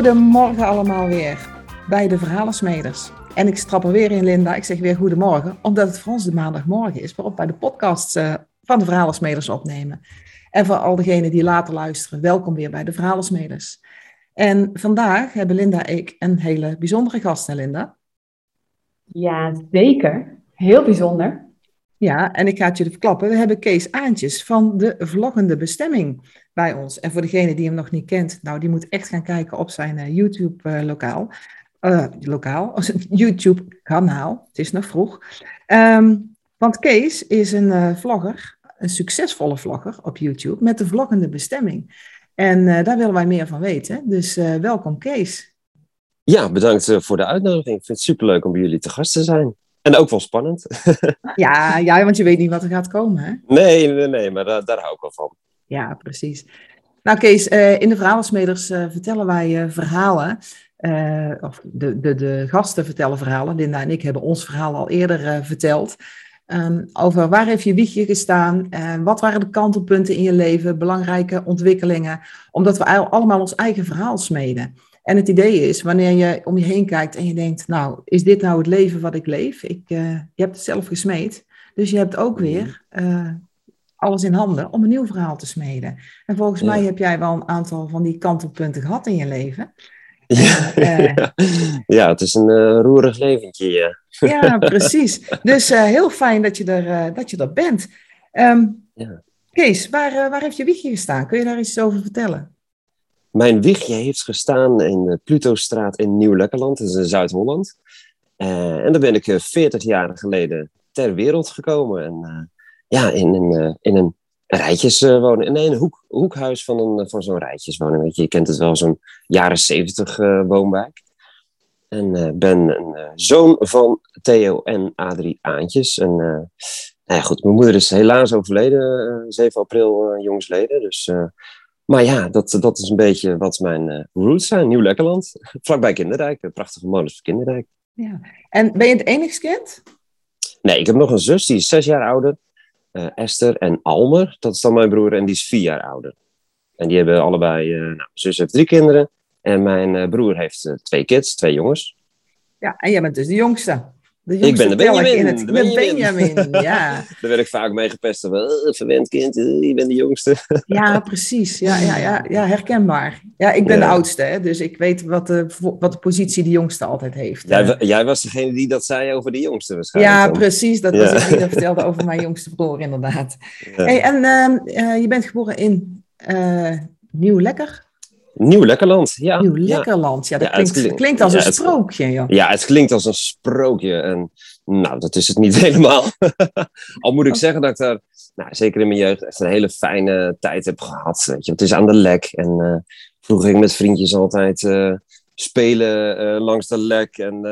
Goedemorgen allemaal weer bij de Verhalensmeders. En ik strap er weer in, Linda. Ik zeg weer goedemorgen, omdat het voor ons de maandagmorgen is, waarop wij de podcast uh, van de Verhalensmeders opnemen. En voor al diegenen die later luisteren, welkom weer bij de Verhalensmeders. En vandaag hebben Linda en ik een hele bijzondere gast, hè Linda? Ja, zeker. Heel bijzonder. Ja, en ik ga het jullie verklappen. We hebben Kees Aantjes van de Vloggende Bestemming bij ons. En voor degene die hem nog niet kent, nou, die moet echt gaan kijken op zijn uh, YouTube-lokaal. Uh, lokaal, YouTube-kanaal. Het is nog vroeg. Um, want Kees is een vlogger, een succesvolle vlogger op YouTube met de Vloggende Bestemming. En daar willen wij meer van weten. Dus welkom, Kees. Ja, bedankt voor de uitnodiging. Ik vind het superleuk om bij jullie te gast te zijn. En ook wel spannend. ja, ja, want je weet niet wat er gaat komen, hè? Nee, nee, nee, maar daar, daar hou ik wel van. Ja, precies. Nou Kees, uh, in de Verhalensmeders uh, vertellen wij uh, verhalen. of de, de, de gasten vertellen verhalen. Linda en ik hebben ons verhaal al eerder verteld. Um, over waar heeft je wiegje gestaan? wat waren de kantelpunten in je leven? Belangrijke ontwikkelingen. Omdat we allemaal ons eigen verhaal smeden. En het idee is, wanneer je om je heen kijkt en je denkt, nou, is dit nou het leven wat ik leef? Ik, uh, je hebt het zelf gesmeed, dus je hebt ook weer uh, alles in handen om een nieuw verhaal te smeden. En volgens ja. mij heb jij wel een aantal van die kantelpunten gehad in je leven. Ja, uh, ja het is een roerig leventje, ja. ja, precies. Dus heel fijn dat je er, dat je er bent. Um, ja. Kees, waar, waar heeft je wiegje gestaan? Kun je daar iets over vertellen? Mijn wiegje heeft gestaan in de Plutostraat in Nieuw-Lekkerland, dat is in Zuid-Holland. Uh, en daar ben ik uh, 40 jaar geleden ter wereld gekomen. En ja, in, in, in een rijtjeswoning, nee, een hoek, hoekhuis van, een, van zo'n rijtjeswoning. Weet je, je kent het wel, zo'n jaren 70 woonwijk. En ben een zoon van Theo en Adrie Aantjes. En nou ja, goed, mijn moeder is helaas overleden, 7 april jongsleden. Dus maar ja, dat, dat is een beetje wat mijn uh, roots zijn. Nieuw-Lekkerland, vlakbij Kinderdijk. Prachtige molens voor Kinderdijk. Ja. En ben je het enigste kind? Nee, ik heb nog een zus, die is zes jaar ouder. Uh, Esther en Almer, dat is dan mijn broer, en die is vier jaar ouder. En die hebben allebei, uh, nou, mijn zus heeft drie kinderen. En mijn broer heeft twee kids, twee jongens. Ja, en jij bent dus de jongste. Ik ben de Benjamin. In het, de Benjamin. Benjamin. ja. Daar werd ik vaak mee gepest. Uh, verwend kind, uh, je bent de jongste. ja, precies. Ja, ja, ja, ja, herkenbaar. Ja, ik ben ja. de oudste, hè, dus ik weet wat de, wat de positie de jongste altijd heeft. Jij, jij was degene die dat zei over de jongste waarschijnlijk. Ja, dan. precies. Dat was ik die dat vertelde over mijn jongste broer, inderdaad. Hey, en uh, je bent geboren in Nieuw-Lekker? Nieuw-Lekkerland, ja. Nieuw-Lekkerland, ja. dat ja, klinkt, klinkt, klinkt, als ja, een sprookje. Ja. ja, het klinkt als een sprookje. En nou, dat is het niet helemaal. Al moet ik zeggen dat ik daar, nou, zeker in mijn jeugd, echt een hele fijne tijd heb gehad. Weet je. Het is aan de lek. En uh, vroeger ging ik met vriendjes altijd uh, spelen uh, langs de lek. En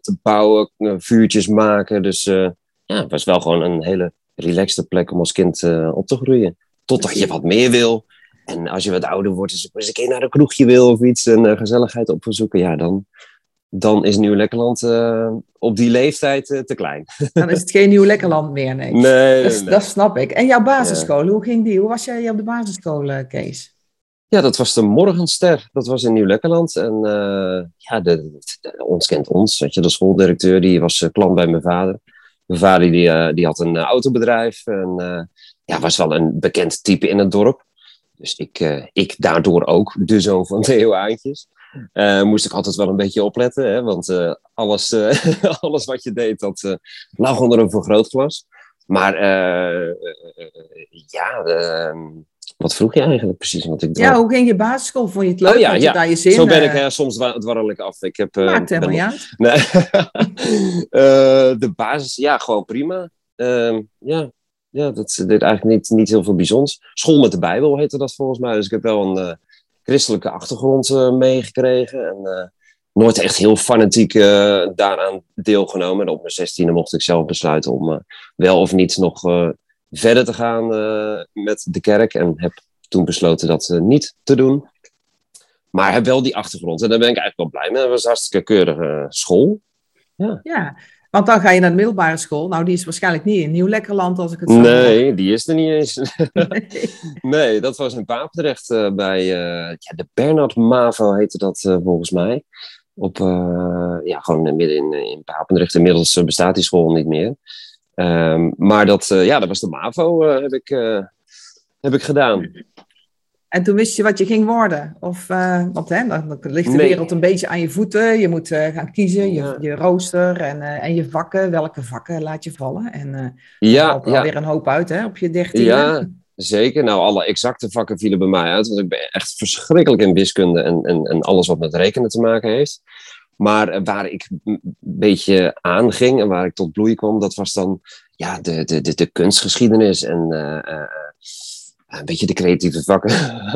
te bouwen, vuurtjes maken. Dus ja, het was wel gewoon een hele relaxte plek om als kind op te groeien. Totdat je wat meer wil. En als je wat ouder wordt, dus eens een keer naar een kroegje wil of iets en uh, gezelligheid op zoeken, ja, dan, dan is Nieuw-Lekkerland uh, op die leeftijd uh, te klein. Dan is het geen Nieuw-Lekkerland meer, nee. Nee, dat, nee. dat, snap ik. En jouw basisschool, ja. hoe ging die? Hoe was jij op de basisschool, Kees? Ja, dat was de Morgenster. Dat was in Nieuw-Lekkerland. En ja, de, de, ons kent ons. Weet je, de schooldirecteur die was klant bij mijn vader. Mijn vader die, die had een autobedrijf. En ja, was wel een bekend type in het dorp. Dus ik, uh, ik daardoor ook, de zoon van Theo Aantjes. Uh, moest ik altijd wel een beetje opletten, hè, want uh, alles, alles wat je deed, dat lag onder een vergrootglas. Maar ja, wat vroeg je eigenlijk precies? Want ik ja, hoe ging je basisschool? Vond je het leuk? Oh, ja, je ja. daar je zin? Zo ben ik soms dwarrel ik af. Ik heb, Maakt helemaal niet uit. Nee. de basis, ja, gewoon prima. Ehm, ja, ja, dat deed eigenlijk niet, niet heel veel bijzonders. School met de Bijbel heette dat volgens mij. Dus ik heb wel een uh, christelijke achtergrond uh, meegekregen. En uh, nooit echt heel fanatiek daaraan deelgenomen. En op mijn zestiende mocht ik zelf besluiten om wel of niet nog verder te gaan met de kerk. En heb toen besloten dat niet te doen. Maar heb wel die achtergrond. En daar ben ik eigenlijk wel blij mee. Dat was een hartstikke keurige school. Ja. ja. Want dan ga je naar de middelbare school. Nou, die is waarschijnlijk niet in Nieuw-Lekkerland, als ik het zo. Nee, die is er niet eens. nee, dat was in Papendrecht eh, bij eh, ja, de Bernard Mavo heette dat eh, volgens mij. Op, ja, gewoon midden in, in Papendrecht. Inmiddels bestaat die school niet meer. Ehm, maar dat, ja, dat was de Mavo, heb, ik, heb ik gedaan. En toen wist je wat je ging worden? Of, eh, want hè, dan, dan ligt de Nee. wereld een beetje aan je voeten. Je moet eh, gaan kiezen, je, Ja. je rooster en, eh, en je vakken. Welke vakken laat je vallen? En eh Ja, er ja, alweer een hoop uit hè, op je dertiende. Ja, zeker. Nou, alle exacte vakken vielen bij mij uit. Want ik ben echt verschrikkelijk in wiskunde en, en, en alles wat met rekenen te maken heeft. Maar waar ik een beetje aanging en waar ik tot bloei kwam, dat was dan ja, de, de, de, de kunstgeschiedenis en een beetje de creatieve vakken,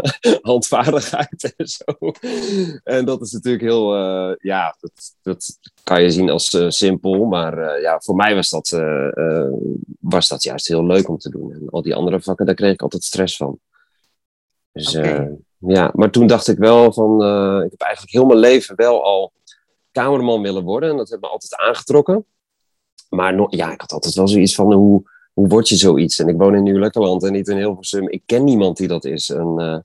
handvaardigheid en zo. En dat is natuurlijk heel, eh, ja, dat, dat kan je zien als eh, simpel, maar eh, ja, voor mij was dat, was dat juist heel leuk om te doen. En al die andere vakken, daar kreeg ik altijd stress van. Dus ja, maar toen dacht ik wel van, ik heb eigenlijk heel mijn leven wel al cameraman willen worden en dat heeft me altijd aangetrokken. Maar no- ja, ik had altijd wel zoiets van, hoe, hoe word je zoiets? En ik woon in Nieuw-Lekkerland en niet in Hilversum. Ik ken niemand die dat is. En eh,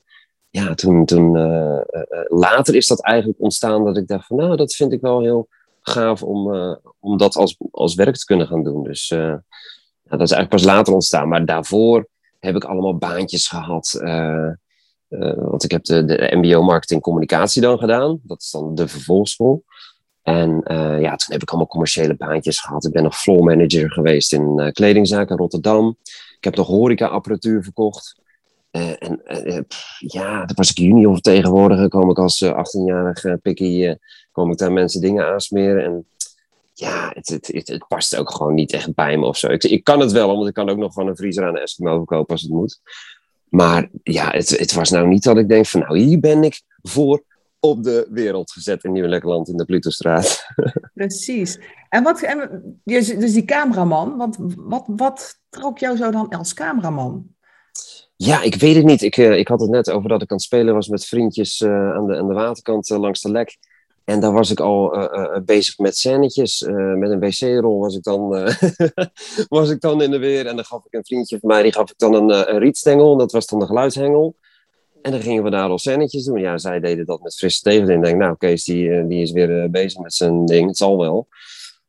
ja, toen, toen eh, eh, later is dat eigenlijk ontstaan dat ik dacht van, nou, dat vind ik wel heel gaaf om, om dat als, als werk te kunnen gaan doen. Dus dat is eigenlijk pas later ontstaan. Maar daarvoor heb ik allemaal baantjes gehad. eh, eh, want ik heb de, de MBO Marketing Communicatie dan gedaan. Dat is dan de vervolgschool. En eh, ja, toen heb ik allemaal commerciële baantjes gehad. Ik ben nog floor manager geweest in uh, kledingzaken in Rotterdam. Ik heb nog horeca-apparatuur verkocht. Uh, en ja, toen was ik junior vertegenwoordiger. kwam ik als 18-jarige pikkie, kwam ik daar mensen dingen aansmeren. En ja, het, het, het, het past ook gewoon niet echt bij me of zo. Ik, ik kan het wel, want ik kan ook nog gewoon een vriezer aan de Eskimo verkopen als het moet. Maar ja, het, het was nou niet dat ik denk van nou, hier ben ik voor op de wereld gezet in Nieuw-Lekkerland in de Plutostraat. Precies. En wat, en, dus die cameraman, wat, wat, wat trok jou zo dan als cameraman? Ja, ik weet het niet. Ik, uh, ik had het net over dat ik aan het spelen was met vriendjes uh, aan, de, aan de waterkant uh, langs de lek. En daar was ik al bezig met scènetjes. met een wc-rol was ik, dan, was ik dan in de weer. En dan gaf ik een vriendje van mij, die gaf ik dan een, een rietstengel. Dat was dan de geluidshengel. En dan gingen we daar al scènetjes doen. Ja, zij deden dat met frisse tegenzin. Ik denk, nou, Kees, die, die is weer bezig met zijn ding. Het zal wel.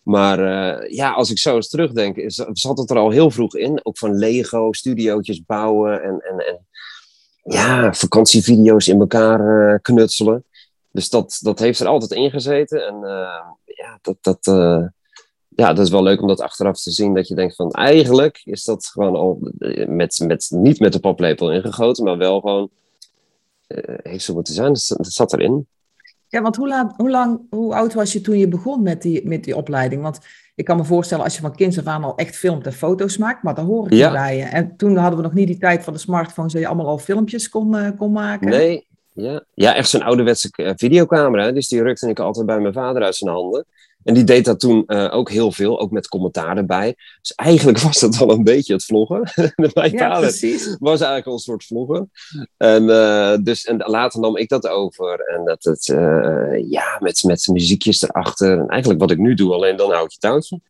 Maar uh, ja, als ik zo eens terugdenk, is, zat het er al heel vroeg in. Ook van Lego, studiootjes bouwen en, en, en ja, vakantievideo's in elkaar knutselen. Dus dat, dat heeft er altijd in gezeten. En ja, dat, dat, ja, dat is wel leuk om dat achteraf te zien. Dat je denkt van, eigenlijk is dat gewoon al met, met, niet met de paplepel ingegoten, maar wel gewoon, heeft zo moeten zijn. Dat, dat zat erin. Ja, want hoe, laat, hoe, lang, hoe oud was je toen je begon met die, met die opleiding? Want ik kan me voorstellen als je van kinds af aan al echt filmt en foto's maakt, maar daar hoor ik ja. bij je. En toen hadden we nog niet die tijd van de smartphone, zo je allemaal al filmpjes kon, uh, kon maken. Nee, ja, ja echt zo'n ouderwetse videocamera. Dus die rukte ik altijd bij mijn vader uit zijn handen. En die deed dat toen uh, ook heel veel, ook met commentaar erbij. Dus eigenlijk was dat wel een beetje het vloggen. Mijn ja, vader precies. was eigenlijk al een soort vloggen. En, uh, dus, en later nam ik dat over. En dat het, uh, ja, met, met muziekjes erachter. En eigenlijk wat ik nu doe, alleen dan houd je touwtje.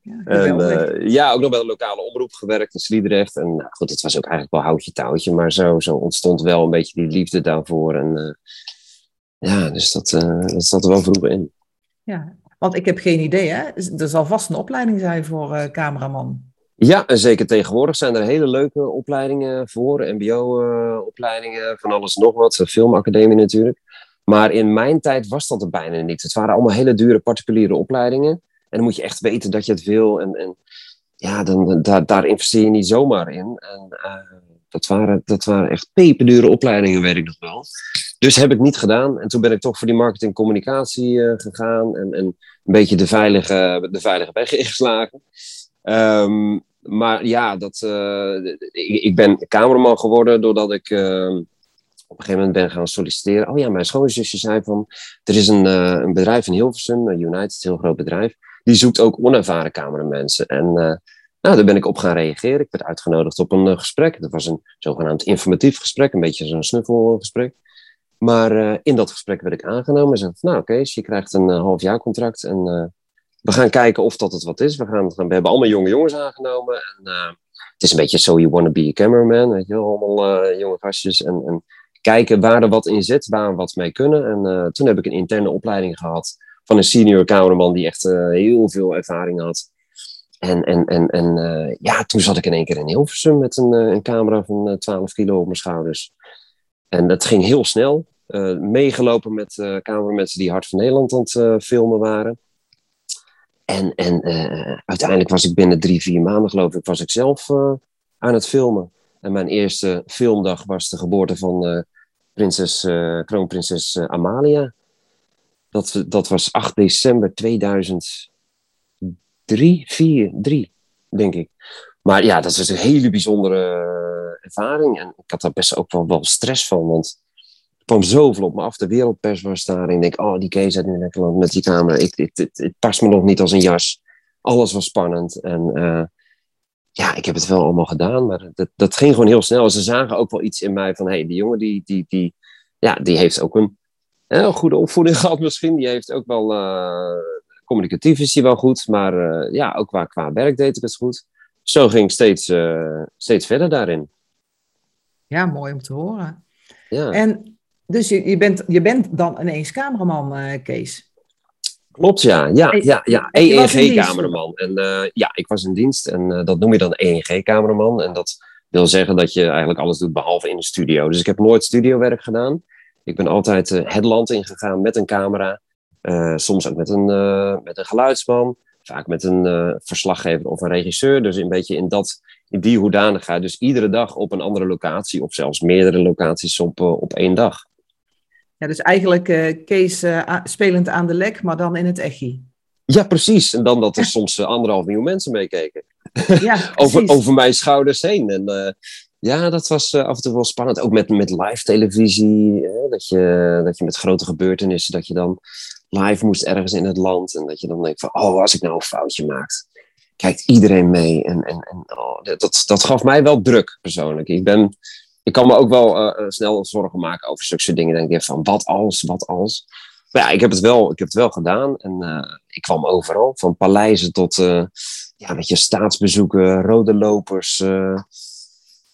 Ja, en, ja, ook nog bij de lokale omroep gewerkt in Sliedrecht. En nou, goed, het was ook eigenlijk wel houtje touwtje. Maar zo, zo ontstond wel een beetje die liefde daarvoor. En ja, dus dat, dat zat er wel vroeg in. Ja, want ik heb geen idee, hè? Er zal vast een opleiding zijn voor uh, cameraman. Ja, en zeker tegenwoordig zijn er hele leuke opleidingen voor. MBO-opleidingen, van alles nog wat. Filmacademie natuurlijk. Maar in mijn tijd was dat er bijna niet. Het waren allemaal hele dure particuliere opleidingen. En dan moet je echt weten dat je het wil. En, en ja, dan, daar, daar investeer je niet zomaar in. En uh, dat, waren, dat waren echt peperdure opleidingen, weet ik nog wel. Dus heb ik niet gedaan. En toen ben ik toch voor die marketing communicatie uh, gegaan. En, en een beetje de veilige, de veilige weg ingeslagen. Um, maar ja, dat, uh, ik, ben cameraman geworden doordat ik op een gegeven moment ben gaan solliciteren. Oh ja, mijn schoonzusje zei van... Er is een, een bedrijf in Hilversum, United, een heel groot bedrijf die zoekt ook onervaren cameramensen. En nou, daar ben ik op gaan reageren. Ik werd uitgenodigd op een gesprek. Dat was een zogenaamd informatief gesprek, een beetje zo'n snuffelgesprek. Maar uh, in dat gesprek werd ik aangenomen. Ze zei, nou oké, je krijgt een half jaar contract en we gaan kijken of dat het wat is. We, gaan, we hebben allemaal jonge jongens aangenomen. En, het is een beetje so you wanna be a cameraman. Weet je allemaal uh, jonge gastjes. En, en, kijken waar er wat in zit, waar we wat mee kunnen. En toen heb ik een interne opleiding gehad van een senior cameraman die echt heel veel ervaring had. En, en, en, en ja, toen zat ik in één keer in Hilversum met een, een camera van 12 kilo op mijn schouders. En dat ging heel snel. Meegelopen met cameramensen die Hart van Nederland aan het filmen waren. En, en uh, uiteindelijk was ik binnen drie, vier maanden, geloof ik, was ik zelf uh, aan het filmen. En mijn eerste filmdag was de geboorte van uh, prinses, kroonprinses Amalia. Dat, dat was 8 december 2003, 4, 3, denk ik. Maar ja, dat was een hele bijzondere ervaring. En ik had daar best ook wel, wel stress van, want kwam zoveel op me af. De wereldpers was daar. En ik denk, oh, die Kees uit Nederland met die camera. Ik, het, het, het, past me nog niet als een jas. Alles was spannend. En uh, ja, ik heb het wel allemaal gedaan. Maar dat, dat ging gewoon heel snel. Ze zagen ook wel iets in mij van, hé, hey, die jongen die, die, die, ja, die heeft ook een, een goede opvoeding gehad misschien. Die heeft ook wel, uh, communicatief is hij wel goed. Maar uh, ja, ook qua, qua werk deed ik het goed. Zo ging ik steeds, steeds verder daarin. Ja, mooi om te horen. Ja. En dus je, je, bent, je bent dan ineens cameraman, uh, Kees? Klopt, ja. Ja, ja, ja. EEG-cameraman. En uh, ja, ik was in dienst en uh, dat noem je dan EEG-cameraman. En dat wil zeggen dat je eigenlijk alles doet behalve in de studio. Dus ik heb nooit studiowerk gedaan. Ik ben altijd het land ingegaan met een camera. soms ook met een, met een geluidsman. Vaak met een verslaggever of een regisseur. Dus een beetje in, dat, in die hoedanigheid. Dus iedere dag op een andere locatie. Of zelfs meerdere locaties op, op één dag. Ja, dus eigenlijk uh, Kees uh, spelend aan de lek, maar dan in het echi. Ja, precies. En dan dat er soms uh, anderhalf miljoen mensen meekeken. Ja, over, over mijn schouders heen. En ja, dat was af en toe wel spannend. Ook met, met live televisie. dat, je, dat je met grote gebeurtenissen, dat je dan live moest ergens in het land. En dat je dan denkt van, oh, als ik nou een foutje maak, kijkt iedereen mee. En, en, en oh, dat, dat gaf mij wel druk, persoonlijk. Ik ben ik kan me ook wel uh, snel zorgen maken over zulke dingen. Denk ik van, wat als, wat als. Maar ja, ik heb het wel, ik heb het wel gedaan. En uh, ik kwam overal. Van paleizen tot uh, ja, weet je, staatsbezoeken, rode lopers.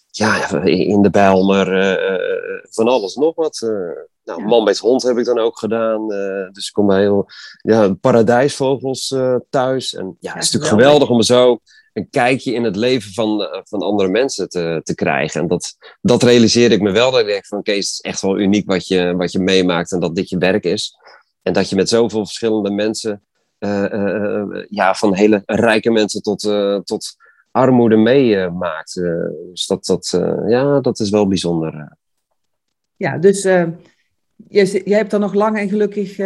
ja, in de Bijlmer. van alles nog wat. nou. Man bij het hond heb ik dan ook gedaan. dus ik kom bij heel ja, paradijsvogels thuis. En ja, het is natuurlijk geweldig om zo een kijkje in het leven van, eh, van andere mensen te, te krijgen. En dat, dat realiseerde ik me wel. Dat ik denk van, Kees, het is echt wel uniek wat je, wat je meemaakt en dat dit je werk is. En dat je met zoveel verschillende mensen, uh, uh, ja, van hele rijke mensen tot, tot armoede meemaakt. dus dat, dat, ja, dat is wel bijzonder. Ja, dus je, je hebt er nog lang en gelukkig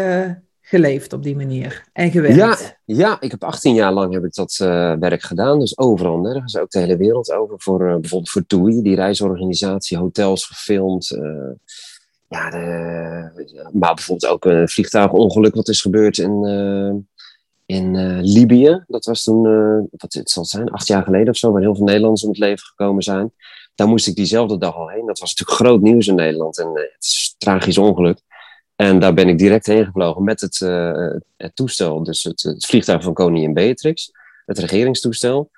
geleefd op die manier en gewerkt. Ja, ja ik heb 18 jaar lang heb ik dat uh, werk gedaan. Dus overal nergens, ook de hele wereld over. Voor, uh, bijvoorbeeld voor TUI, die reisorganisatie, hotels gefilmd. Uh, ja, de, maar bijvoorbeeld ook een vliegtuigongeluk wat is gebeurd in, in Libië. Dat was toen, wat het zal zijn, acht jaar geleden of zo, waar heel veel Nederlanders om het leven gekomen zijn. Daar moest ik diezelfde dag al heen. Dat was natuurlijk groot nieuws in Nederland en het is een tragisch ongeluk. En daar ben ik direct heen gevlogen met het, uh, het toestel, dus het, vliegtuig van koningin Beatrix, het regeringstoestel.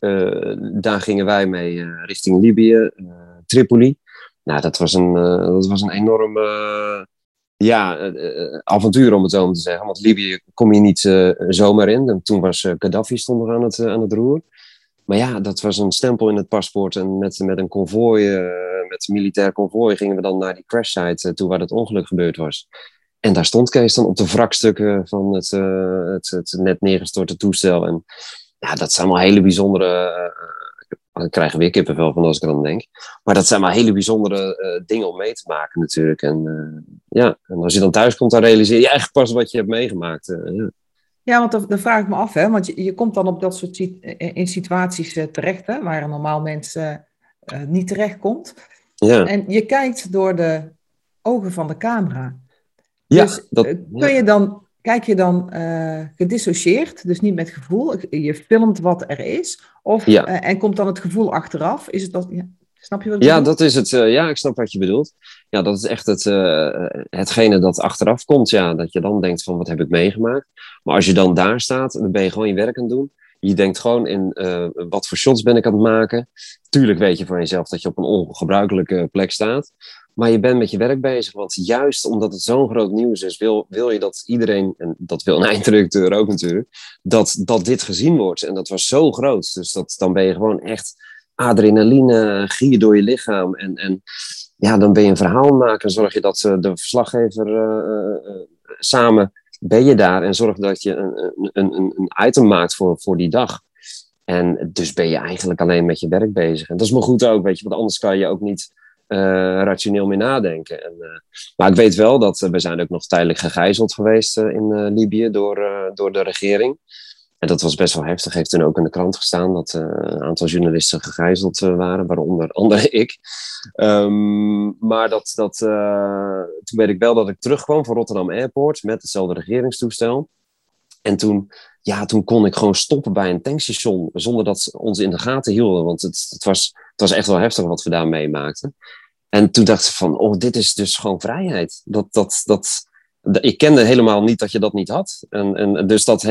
Uh, daar gingen wij mee uh, richting Libië, Tripoli. Nou, dat was een, dat was een enorm ja, avontuur om het zo maar te zeggen. Want Libië kom je niet zomaar in. En toen was Gaddafi stond aan het, aan het roer. Maar ja, dat was een stempel in het paspoort. En met, met een konvooi, met militair konvooi, gingen we dan naar die crashsite uh, toe waar het ongeluk gebeurd was. En daar stond Kees dan op de wrakstukken van het, uh, het, het, net neergestorte toestel. En ja, dat zijn allemaal hele bijzondere. ik krijg er weer kippenvel van als ik dan denk. Maar dat zijn maar hele bijzondere dingen om mee te maken, natuurlijk. En ja, en als je dan thuis komt, dan realiseer je eigenlijk pas wat je hebt meegemaakt. Ja. Want dan, vraag ik me af, hè, want je, je komt dan op dat soort eh, in situaties terecht, hè, waar een normaal mens niet terechtkomt. Ja. En je kijkt door de ogen van de camera. Ja, dus dat, kun je dan, kijk je dan gedissocieerd, dus niet met gevoel, je filmt wat er is, of, ja. en komt dan het gevoel achteraf? Is het dat, ja. Snap je wat ik Ja, bedoel? dat is het. eh, ja, ik snap wat je bedoelt. Ja, dat is echt het, eh, hetgene dat achteraf komt. Ja, dat je dan denkt van wat heb ik meegemaakt. Maar als je dan daar staat, dan ben je gewoon je werk aan het doen. Je denkt gewoon in eh, wat voor shots ben ik aan het maken. Tuurlijk weet je van jezelf dat je op een ongebruikelijke plek staat. Maar je bent met je werk bezig. Want juist omdat het zo'n groot nieuws is, wil, wil je dat iedereen, en dat wil een eindredacteur ook natuurlijk, dat, dat dit gezien wordt. En dat was zo groot. Dus dat, dan ben je gewoon echt adrenaline, gier door je lichaam. En, en ja, dan ben je een verhaal maken. Zorg je dat eh, de verslaggever eh, samen ben je daar en zorg dat je een, een, een, item maakt voor, voor die dag. En dus ben je eigenlijk alleen met je werk bezig. En dat is maar goed ook, weet je, want anders kan je ook niet eh, rationeel meer nadenken. En, eh, maar ik weet wel dat eh, we zijn ook nog tijdelijk gegijzeld geweest in Libië door, door de regering. En dat was best wel heftig. Heeft toen ook in de krant gestaan dat eh, een aantal journalisten gegijzeld eh, waren, waaronder andere ik. Ehm, maar dat, dat, eh, toen weet ik wel dat ik terugkwam van Rotterdam Airport met hetzelfde regeringstoestel. En toen, ja, toen kon ik gewoon stoppen bij een tankstation zonder dat ze ons in de gaten hielden. Want het, het, was, het was echt wel heftig wat we daar meemaakten. En toen dacht ik van, oh, dit is dus gewoon vrijheid. Dat, dat, dat, ik kende helemaal niet dat je dat niet had. En, en dus dat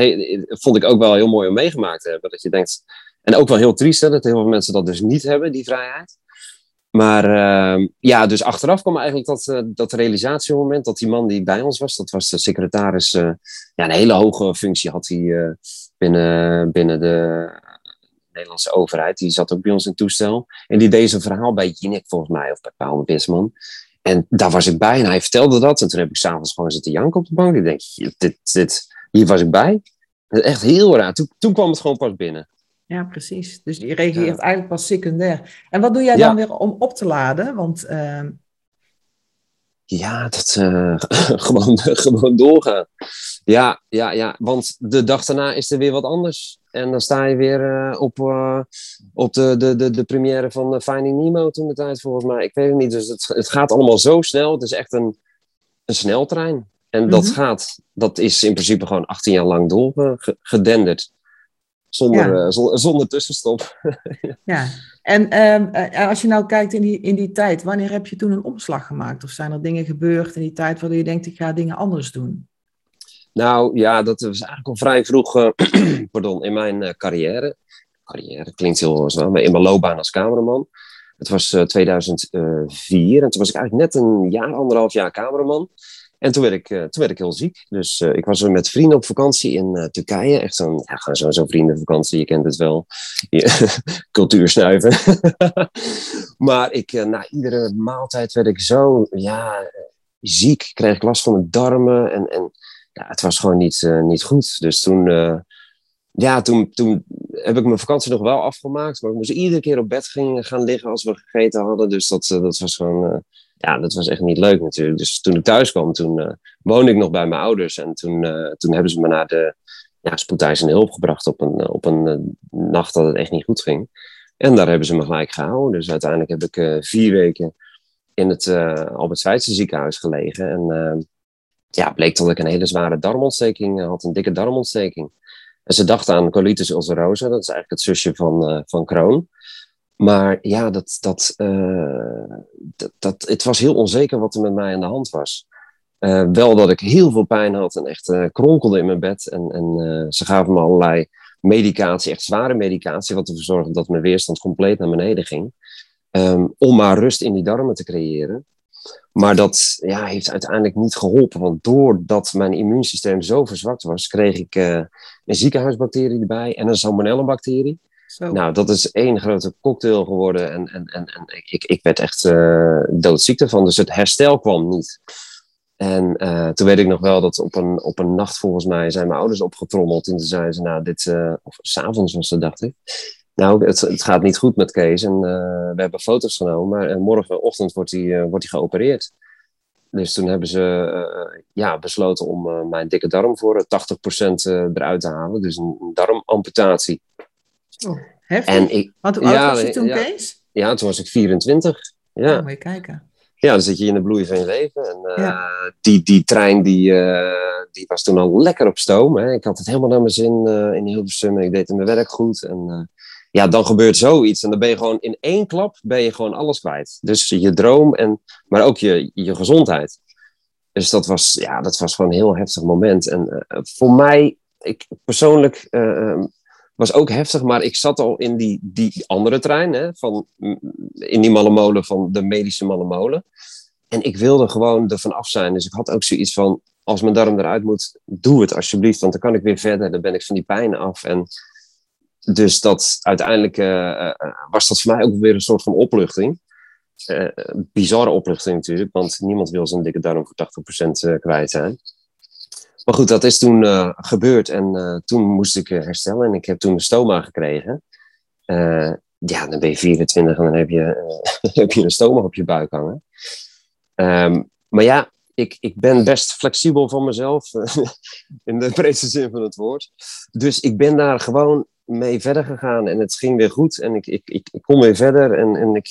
vond ik ook wel heel mooi om meegemaakt te hebben. Dat je denkt, en ook wel heel triest dat heel veel mensen dat dus niet hebben, die vrijheid. Maar uh, ja, dus achteraf kwam eigenlijk dat, uh, dat realisatiemoment dat die man die bij ons was, dat was de secretaris, uh, ja, een hele hoge functie had hij uh, binnen, binnen de Nederlandse overheid. Die zat ook bij ons in toestel. En die deed zijn verhaal bij Jinek volgens mij, of bij Paul Wisman. En daar was ik bij en hij vertelde dat. En toen heb ik s'avonds gewoon zitten janken op de bank. Ik denk, dit, dit, hier was ik bij. Echt heel raar. Toen, toen kwam het gewoon pas binnen. Ja, precies. Dus je reageert ja. eigenlijk pas secundair. En wat doe jij dan weer om op te laden? Want, uh... Ja, dat, uh, gewoon, gewoon doorgaan. Ja, ja, ja, want de dag daarna is er weer wat anders. En dan sta je weer uh, op, op de, de, de, de première van Finding Nemo toen de tijd volgens mij. Ik weet het niet. Dus het, het gaat allemaal zo snel. Het is echt een, een sneltrein. En mm -hmm. dat gaat, dat is in principe gewoon 18 jaar lang doorgedenderd. Zonder, ja. uh, zonder, zonder, tussenstop. ja, en um, als je nou kijkt in die, in die tijd, wanneer heb je toen een omslag gemaakt? Of zijn er dingen gebeurd in die tijd waardoor je denkt, ik ga dingen anders doen? Nou ja, dat was eigenlijk al vrij vroeg uh, pardon, in mijn uh, carrière. Carrière klinkt heel zwaar, maar in mijn loopbaan als cameraman. Het was 2004 en toen was ik eigenlijk net een jaar, anderhalf jaar cameraman. En toen werd ik, uh, toen werd ik heel ziek. Dus uh, ik was met vrienden op vakantie in uh, Turkije. Echt zo'n ja, zo, zo vriendenvakantie, je kent het wel. Cultuur snuiven. maar ik, na iedere maaltijd werd ik zo ja, ziek. Kreeg ik last van mijn darmen. En, en ja, het was gewoon niet, niet goed. Dus toen, ja, toen, toen heb ik mijn vakantie nog wel afgemaakt. Maar ik moest iedere keer op bed gaan liggen als we gegeten hadden. Dus dat, dat was gewoon ja, dat was echt niet leuk natuurlijk. Dus toen ik thuis kwam, toen uh, woonde ik nog bij mijn ouders. En toen, uh, toen hebben ze me naar de ja, spoedeisende hulp gebracht op een, op een uh, nacht dat het echt niet goed ging. En daar hebben ze me gelijk gehouden. Dus uiteindelijk heb ik vier weken in het Albert Schweitzer ziekenhuis gelegen. En ja, bleek dat ik een hele zware darmontsteking had, een dikke darmontsteking. En ze dachten aan colitis ulcerosa, dat is eigenlijk het zusje van, van Crohn. Maar ja, dat, dat, uh, dat, dat, het was heel onzeker wat er met mij aan de hand was. Uh, wel dat ik heel veel pijn had en echt uh, kronkelde in mijn bed. En, en ze gaven me allerlei medicatie, echt zware medicatie, wat ervoor zorgde dat mijn weerstand compleet naar beneden ging. Um, om maar rust in die darmen te creëren. Maar dat ja, heeft uiteindelijk niet geholpen, want doordat mijn immuunsysteem zo verzwakt was, kreeg ik een ziekenhuisbacterie erbij en een salmonella-bacterie. Nou, dat is één grote cocktail geworden en, en, en, en ik, ik werd echt uh, doodziek ervan. Dus het herstel kwam niet. En uh, toen weet ik nog wel dat op een, op een nacht volgens mij zijn mijn ouders opgetrommeld. En toen zeiden ze, nou, dit, uh, of s'avonds was het, dacht ik. Nou, het, het gaat niet goed met Kees en we hebben foto's genomen. Maar morgenochtend wordt hij wordt hij geopereerd. Dus toen hebben ze ja, besloten om mijn dikke darm voor 80% eruit te halen. Dus een darmamputatie. Oh, heftig. En ik, Want hoe ja, oud was je toen, ja, Kees? Ja, toen was ik 24. Ja. Oh, moet je kijken. Ja, dan zit je in de bloei van je leven. En uh, ja. die, die trein die, uh, die was toen al lekker op stoom. Hè. Ik had het helemaal naar mijn zin uh, in Hilversum. Ik deed mijn werk goed. En ja, dan gebeurt zoiets. En dan ben je gewoon in één klap ben je gewoon alles kwijt. Dus je droom, en, maar ook je, je gezondheid. Dus dat was, ja, dat was gewoon een heel heftig moment. En voor mij, ik persoonlijk was ook heftig, maar ik zat al in die, die andere trein, hè, van, in die malle molen van de medische malle molen. En ik wilde gewoon ervan af zijn. Dus ik had ook zoiets van, als mijn darm eruit moet, doe het alsjeblieft, want dan kan ik weer verder. Dan ben ik van die pijn af. En dus dat uiteindelijk uh, was dat voor mij ook weer een soort van opluchting. Uh, bizarre opluchting natuurlijk, want niemand wil zijn dikke darm voor 80% kwijt zijn. Maar goed, dat is toen gebeurd en toen moest ik herstellen en ik heb toen een stoma gekregen. ja, dan ben je 24 en dan heb je, heb je een stoma op je buik hangen. Um, maar ja, ik, ik ben best flexibel van mezelf, in de breedste zin van het woord. Dus ik ben daar gewoon mee verder gegaan en het ging weer goed. En ik, ik, ik, kon weer verder en, en ik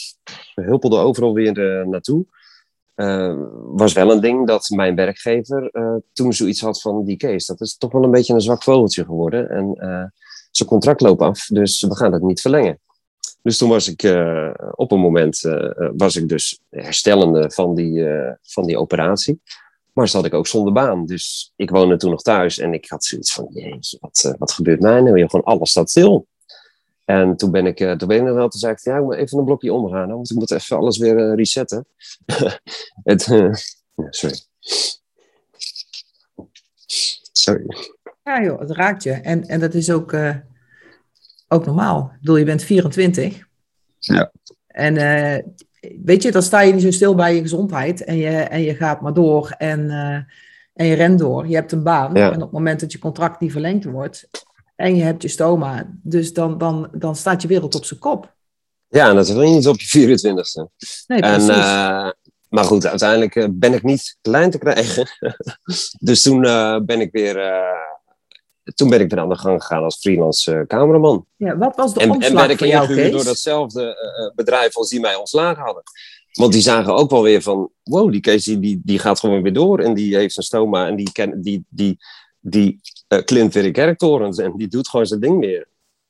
huppelde overal weer naartoe. Uh, was wel een ding dat mijn werkgever uh, toen zoiets had van die Kees, dat is toch wel een beetje een zwak vogeltje geworden. En zijn contract loopt af, dus we gaan het niet verlengen. Dus toen was ik op een moment was ik dus herstellende van die, van die operatie. Maar zat ik ook zonder baan. Dus ik woonde toen nog thuis en ik had zoiets van, jeetje, wat, wat gebeurt mij nou? Gewoon alles staat stil. En toen ben ik, uh, toen ben ik wel, toen zei ik, ja, ik moet even een blokje omgaan, want ik moet even alles weer uh, resetten. Het, sorry. Sorry. Ja joh, het raakt je. En, en dat is ook, ook normaal. Ik bedoel, je bent 24. Ja. En weet je, dan sta je niet zo stil bij je gezondheid en je, en je gaat maar door en, uh, en je rent door. Je hebt een baan en op het moment dat je contract niet verlengd wordt en je hebt je stoma, dus dan, dan, dan staat je wereld op zijn kop. Ja, en dat wil je niet op je 24ste. Nee, precies. En, uh, maar goed, uiteindelijk uh, ben ik niet klein te krijgen. dus toen ben ik weer toen ben ik weer aan de gang gegaan als freelance cameraman. Ja, wat was de en, omslag en ben ik voor jou, door datzelfde bedrijf als die mij ontslagen hadden. Want die zagen ook wel weer van, wow, die Kees die, die gaat gewoon weer door. En die heeft zijn stoma en die, ken, die, die, die uh, klimt weer in kerktorens. En die doet gewoon zijn ding weer.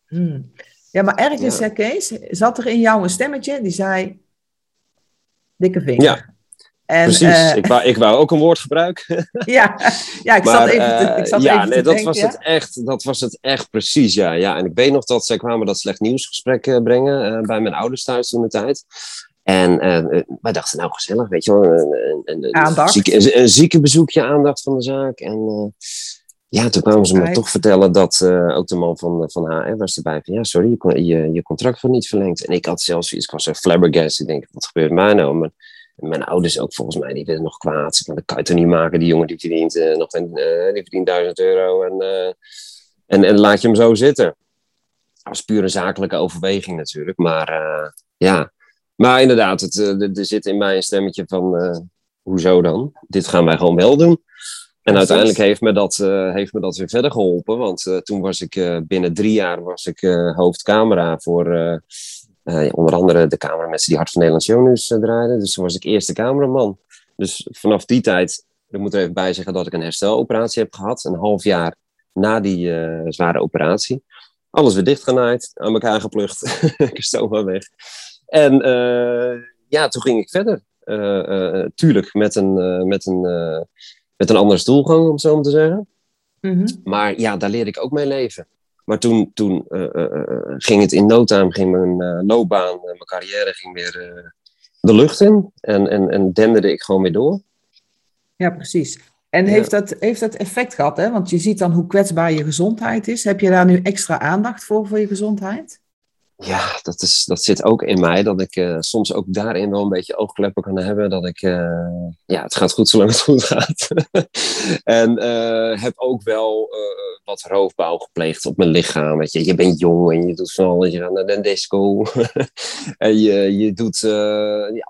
Hmm. Ja, maar ergens, ja. Kees, zat er in jou een stemmetje die zei, dikke vinger. Ja. En, Precies, uh, ik, wou, ik wou ook een woord gebruiken. ja, ja, ik zat even te, ik zat ja, even nee, te dat denken, was ja? het echt, dat was het echt precies, ja. ja. En ik weet nog dat zij kwamen dat slecht nieuwsgesprek uh, brengen uh, bij mijn ouders thuis toen de tijd. En wij dachten, nou gezellig, weet je wel, een, een, Aandacht. Zieke, een, een ziekenbezoekje, aandacht van de zaak. En ja, toen kwamen ze me toch vertellen dat ook de man van, van HR was erbij. Van, ja, sorry, je, je, je contract wordt niet verlengd. En ik had zelfs iets, ik was zo flabbergast. Ik denk, wat gebeurt mij nou? Maar, en mijn ouders ook volgens mij, die werden nog kwaad. Ze dat kan je toch niet maken, die jongen die verdient eh, nog een, eh, die verdient 1000 euro. En, eh, en, en laat je hem zo zitten. Dat was puur een zakelijke overweging natuurlijk. Maar eh, ja, maar inderdaad, het, eh, er zit in mij een stemmetje van, eh, hoezo dan? Dit gaan wij gewoon wel doen. En uiteindelijk heeft me, dat, eh, heeft me dat weer verder geholpen. Want eh, toen was ik eh, binnen drie jaar was ik hoofdcamera voor onder andere de cameramensen die Hart van Nederland Shownieuws draaiden. Dus toen was ik eerste cameraman. Dus vanaf die tijd, ik moet er even bij zeggen dat ik een hersteloperatie heb gehad. Een half jaar na die zware operatie. Alles weer dichtgenaaid, aan elkaar geplucht. ik stoma weg. En ja, toen ging ik verder. Tuurlijk, met een, met, een, met een andere stoelgang, om het zo maar te zeggen. Mhm. Maar ja, daar leerde ik ook mee leven. Maar toen, toen eh, eh, eh, ging het in no time, ging mijn loopbaan, mijn carrière ging weer de lucht in. En, en, en denderde ik gewoon weer door. Ja, precies. En Ja. heeft, dat, heeft dat effect gehad? Hè? Want je ziet dan hoe kwetsbaar je gezondheid is. Heb je daar nu extra aandacht voor, voor je gezondheid? Ja, dat, is, dat zit ook in mij. Dat ik eh, soms ook daarin wel een beetje oogkleppen kan hebben. Dat ik, eh, ja, het gaat goed zolang het goed gaat. en eh, heb ook wel wat roofbouw gepleegd op mijn lichaam. Weet je, je bent jong en je doet van alles. Je gaat naar de disco. en je, je doet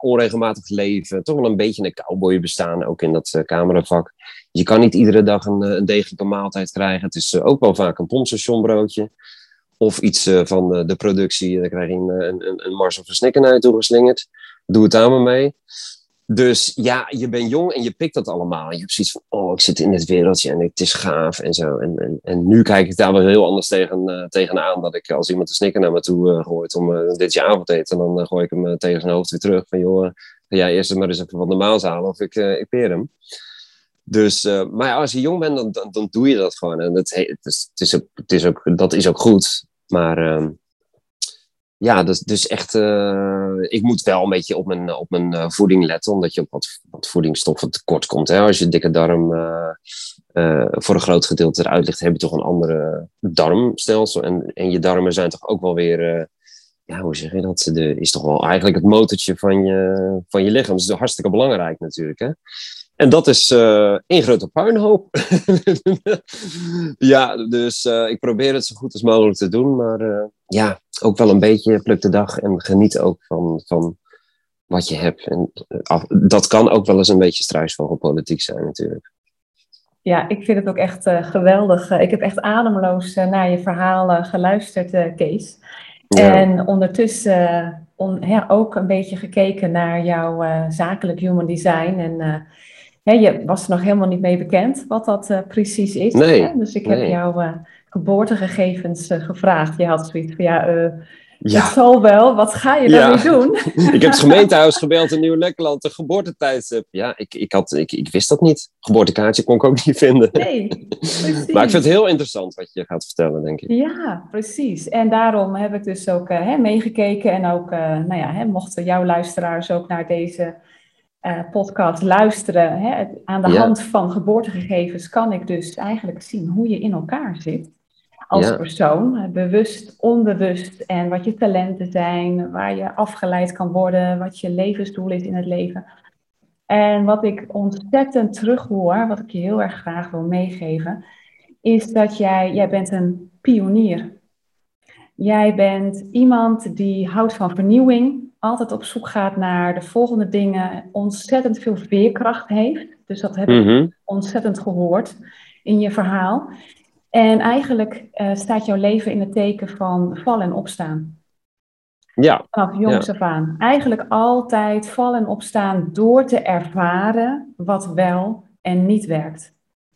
onregelmatig leven. Toch wel een beetje een cowboy bestaan, ook in dat cameravak. Je kan niet iedere dag een, een degelijke maaltijd krijgen. Het is ook wel vaak een pompstationbroodje. Of iets eh, van de, de productie. Dan krijg je een, een, een, Mars of een toe geslingerd. Doe het maar mee. Dus ja, je bent jong en je pikt dat allemaal. Je hebt zoiets van, oh, ik zit in dit wereldje en het is gaaf en zo. En, en, en nu kijk ik daar wel heel anders tegen, uh, tegenaan. Dat ik als iemand een snikker naar me toe gooit om uh, dit je avondeten, dan gooi ik hem tegen zijn hoofd weer terug. Van joh, ga jij eerst maar eens even wat normaals halen of ik, ik peer hem. Dus, maar als je jong bent, dan, dan, doe je dat gewoon. En het, is, het, is het is ook, dat is ook goed. Maar ehm, ja, dus, dus echt, uh, ik moet wel een beetje op mijn, op mijn uh, voeding letten, omdat je op wat, wat voedingsstoffen tekort komt. Hè? Als je dikke darm uh, voor een groot gedeelte eruit ligt, heb je toch een andere darmstelsel. En, en je darmen zijn toch ook wel weer, ja, hoe zeg je dat? De, is toch wel eigenlijk het motortje van je, van je lichaam. Dat is hartstikke belangrijk natuurlijk. Hè? En dat is uh, één grote puinhoop. ja, dus uh, ik probeer het zo goed als mogelijk te doen. Maar uh, ja, ook wel een beetje pluk de dag en geniet ook van, van wat je hebt. En af, dat kan ook wel eens een beetje struisvogelpolitiek zijn natuurlijk. Ja, ik vind het ook echt geweldig. Ik heb echt ademloos naar je verhalen geluisterd, Kees. Ja. En ondertussen on, ja, ook een beetje gekeken naar jouw zakelijk human design en je was er nog helemaal niet mee bekend wat dat uh, precies is. Nee, hè? Dus ik heb nee. jouw uh, geboortegegevens uh, gevraagd. Je had zoiets van, ja, ja. het zal wel. Wat ga je daarmee ja. doen? ik heb het gemeentehuis gebeld in Nieuw-Lekkerland, de geboortetijdstip. Ja, ik, ik, had, ik, ik wist dat niet. Geboortekaartje kon ik ook niet vinden. Nee, precies. maar ik vind het heel interessant wat je gaat vertellen, denk ik. Ja, precies. En daarom heb ik dus ook hè, meegekeken. En ook, nou ja, hè, mochten jouw luisteraars ook naar deze uh, podcast luisteren, hè, aan de Ja. hand van geboortegegevens kan ik dus eigenlijk zien hoe je in elkaar zit als Ja. persoon, eh, bewust, onbewust en wat je talenten zijn, waar je afgeleid kan worden, wat je levensdoel is in het leven. En wat ik ontzettend terughoor, wat ik je heel erg graag wil meegeven, is dat jij, jij bent een pionier. Jij bent iemand die houdt van vernieuwing, altijd op zoek gaat naar de volgende dingen, ontzettend veel veerkracht heeft. Dus dat heb ik Mhm. ontzettend gehoord in je verhaal. En eigenlijk eh, staat jouw leven in het teken van vallen en opstaan. Ja, Vanaf jongs af aan. Eigenlijk altijd vallen en opstaan door te ervaren wat wel en niet werkt.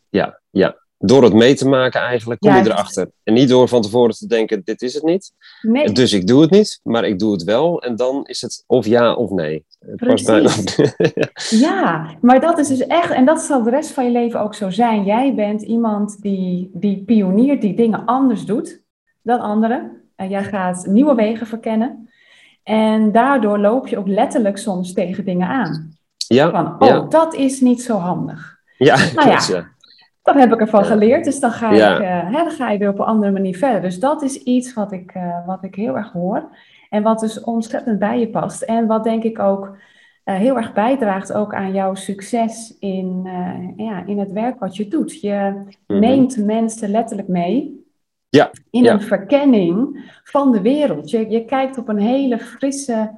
ja, ja. Door het mee te maken eigenlijk kom je erachter. En niet door van tevoren te denken, dit is het niet. Nee, Dus ik doe het niet, maar ik doe het wel. En dan is het of ja of nee. Precies. bijna. Ja, maar dat is dus echt, en dat zal de rest van je leven ook zo zijn. Jij bent iemand die, die pioniert, die dingen anders doet dan anderen. En jij gaat nieuwe wegen verkennen. En daardoor loop je ook letterlijk soms tegen dingen aan. ja, Van, oh, ja, dat is niet zo handig. ja, Nou klopt, ja. Dat heb ik ervan geleerd, dus dan ga, Ja. ik, eh, hè, dan ga je weer op een andere manier verder. Dus dat is iets wat ik, eh, wat ik heel erg hoor. En wat dus ontzettend bij je past. En wat denk ik ook eh, heel erg bijdraagt ook aan jouw succes in, ja, in het werk wat je doet. Je Mhm. neemt mensen letterlijk mee Ja, in ja. een verkenning van de wereld. Je, je kijkt op een hele frisse,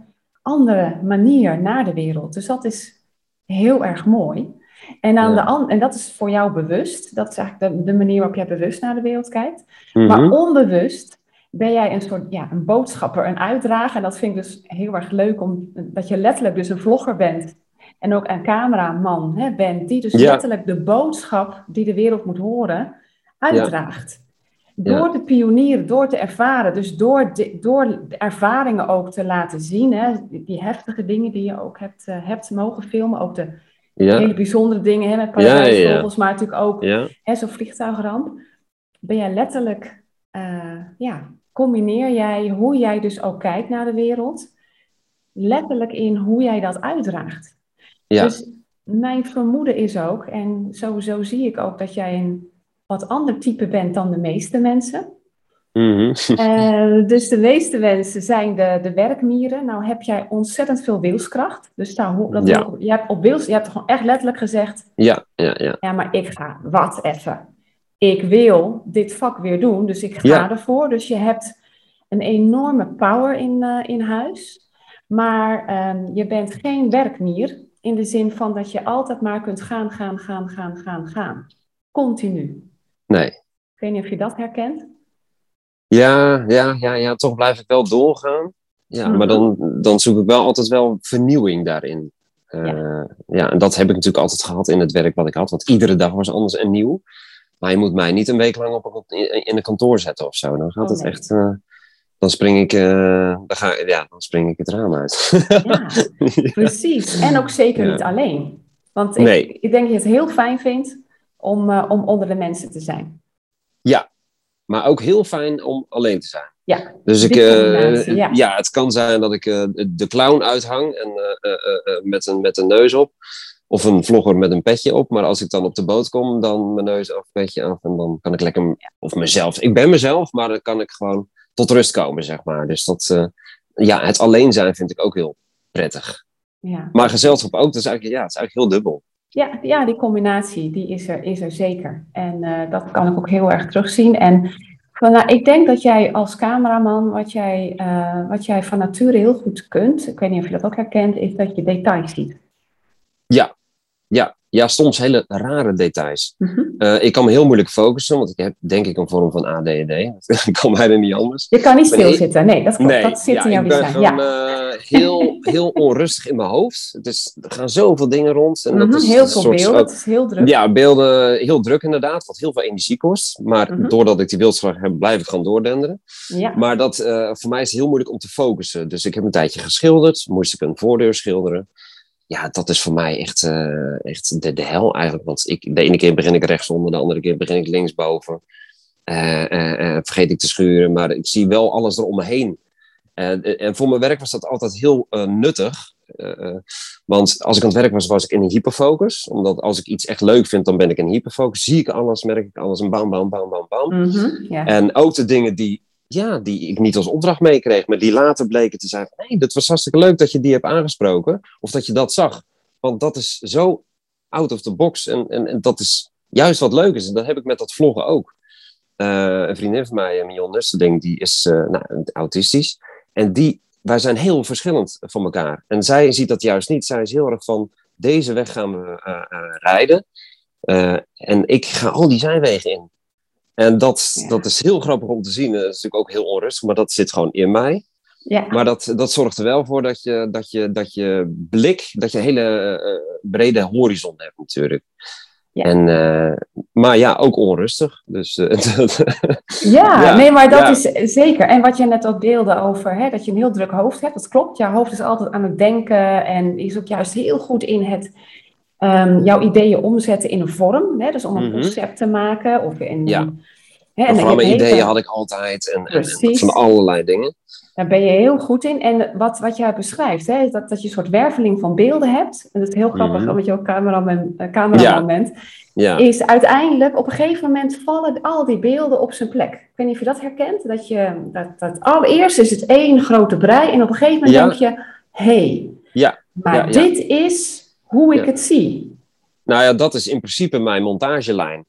andere manier naar de wereld. Dus dat is heel erg mooi. En, aan Ja. de en dat is voor jou bewust. Dat is eigenlijk de, de manier waarop jij bewust naar de wereld kijkt. Mhm. Maar onbewust ben jij een soort ja, een boodschapper, een uitdrager. En dat vind ik dus heel erg leuk, om, dat je letterlijk dus een vlogger bent. En ook een cameraman hè, bent, die dus Ja. letterlijk de boodschap die de wereld moet horen, uitdraagt. Ja. Door te pionieren, door te ervaren. Dus door de, door de ervaringen ook te laten zien. Hè, die, die heftige dingen die je ook hebt, eh, hebt mogen filmen. Ook de ja, hele bijzondere dingen hè, met paradijsvogels. Maar natuurlijk ook hè, zo'n vliegtuigramp, ben jij letterlijk, eh, ja, combineer jij hoe jij dus ook kijkt naar de wereld, letterlijk in hoe jij dat uitdraagt. ja. Dus mijn vermoeden is ook, en sowieso zie ik ook dat jij een wat ander type bent dan de meeste mensen. Mhm. Eh, dus de meeste mensen zijn de, de werkmieren. Nou heb jij ontzettend veel wilskracht. Dus daar, ho- dat Ja. je, hebt op wils, je hebt gewoon echt letterlijk gezegd, ja, ja, ja. ja, maar ik ga, wat even. Ik wil dit vak weer doen, dus ik ga Ja. ervoor. Dus je hebt een enorme power in, eh, in huis. Maar ehm, je bent geen werkmier in de zin van dat je altijd maar kunt gaan, gaan, gaan, gaan, gaan, gaan. Continu. Nee. Ik weet niet of je dat herkent. Ja, ja, ja, ja, toch blijf ik wel doorgaan. Ja, Mhm. maar dan, dan zoek ik wel altijd wel vernieuwing daarin. ja. ja, en dat heb ik natuurlijk altijd gehad in het werk wat ik had. Want iedere dag was anders en nieuw. Maar je moet mij niet een week lang op een, in een kantoor zetten of zo. Dan gaat oh, het echt dan spring ik, uh, dan ga, ja, dan spring ik het raam uit. ja, precies. En ook zeker niet alleen. Want ik, nee. ik, denk dat je het heel fijn vindt om, om onder de mensen te zijn. Ja, maar ook heel fijn om alleen te zijn. Ja, dus ik, uh, ja. ja. het kan zijn dat ik de clown uithang en, met, een, met een neus op. Of een vlogger met een petje op. Maar als ik dan op de boot kom, dan mijn neus af, petje af. En dan kan ik lekker, of mezelf. Ik ben mezelf, maar dan kan ik gewoon tot rust komen, zeg maar. Dus dat, ja, het alleen zijn vind ik ook heel prettig. Ja. Maar gezelschap ook, dus eigenlijk, ja, het is eigenlijk heel dubbel. Ja, ja die combinatie die is, er, is er zeker. En uh, dat kan ik ook heel erg terugzien. En van, nou, ik denk dat jij als cameraman, wat jij, uh, wat jij van nature heel goed kunt, ik weet niet of je dat ook herkent, is dat je details ziet. Ja, ja, soms hele rare details. Mhm. Eh, ik kan me heel moeilijk focussen, want ik heb denk ik een vorm van ADD. Dat kan bijna niet anders. Je kan niet stilzitten, nee, dat. Nee, dat zit in jouw design. Ik ben gewoon ja. uh, heel, heel onrustig in mijn hoofd. Dus er gaan zoveel dingen rond. En dat mhm, is heel veel beelden, het is heel druk. Ja, beelden, heel druk inderdaad, wat heel veel energie kost. Maar mhm. doordat ik die wildslag heb, blijf ik gewoon doordenderen. Ja. Maar dat, uh, voor mij is het heel moeilijk om te focussen. Dus ik heb een tijdje geschilderd, moest ik een voordeur schilderen ja, dat is voor mij echt, uh, echt de, de hel eigenlijk. Want ik, de ene keer begin ik rechtsonder, de andere keer begin ik linksboven. Uh, uh, vergeet ik te schuren, maar ik zie wel alles er om me heen. en voor mijn werk was dat altijd heel nuttig. want als ik aan het werk was, was ik in een hyperfocus. Omdat als ik iets echt leuk vind, dan ben ik in hyperfocus. Zie ik alles, merk ik alles en bam, bam, bam, bam, bam. Mm -hmm, En ook de dingen die ja, die ik niet als opdracht meekreeg, maar die later bleken te zijn hey, dat was hartstikke leuk dat je die hebt aangesproken, of dat je dat zag. Want dat is zo out of the box en, en, dat is juist wat leuk is. En dat heb ik met dat vloggen ook. Uh, een vriendin van mij, Mion Nusterding, die is uh, nou, autistisch. En die, wij zijn heel verschillend van elkaar. En zij ziet dat juist niet. Zij is heel erg van, deze weg gaan we uh, rijden. en ik ga al die zijwegen in. En dat, dat is heel grappig om te zien. Dat is natuurlijk ook heel onrustig, maar dat zit gewoon in mij. Ja. Maar dat, dat zorgt er wel voor dat je, dat je, dat je blik, dat je een hele uh, brede horizon hebt natuurlijk. Ja. En, uh, maar ja, ook onrustig. Dus, uh, ja, ja, nee, maar dat ja. is zeker. En wat je net ook deelde over hè, dat je een heel druk hoofd hebt, dat klopt. Jouw hoofd is altijd aan het denken en is ook juist heel goed in het um, jouw ideeën omzetten in een vorm. Hè, dus om een mhm. concept te maken. Of in, ja. Hè, Programma-ideeën had ik altijd en, en, van allerlei dingen. Daar ben je heel goed in. En wat, wat jij beschrijft, hè, dat, dat je een soort werveling van beelden hebt. En dat is heel grappig, mm omdat je ook cameraman, uh, cameraman ja. bent. Ja. Is uiteindelijk, op een gegeven moment vallen al die beelden op zijn plek. Ik weet niet of je dat herkent. Dat je, dat, dat allereerst is het één grote brei. En op een gegeven moment denk je, hé, hey, ja. maar dit is hoe ik het zie. Nou ja, dat is in principe mijn montagelijn.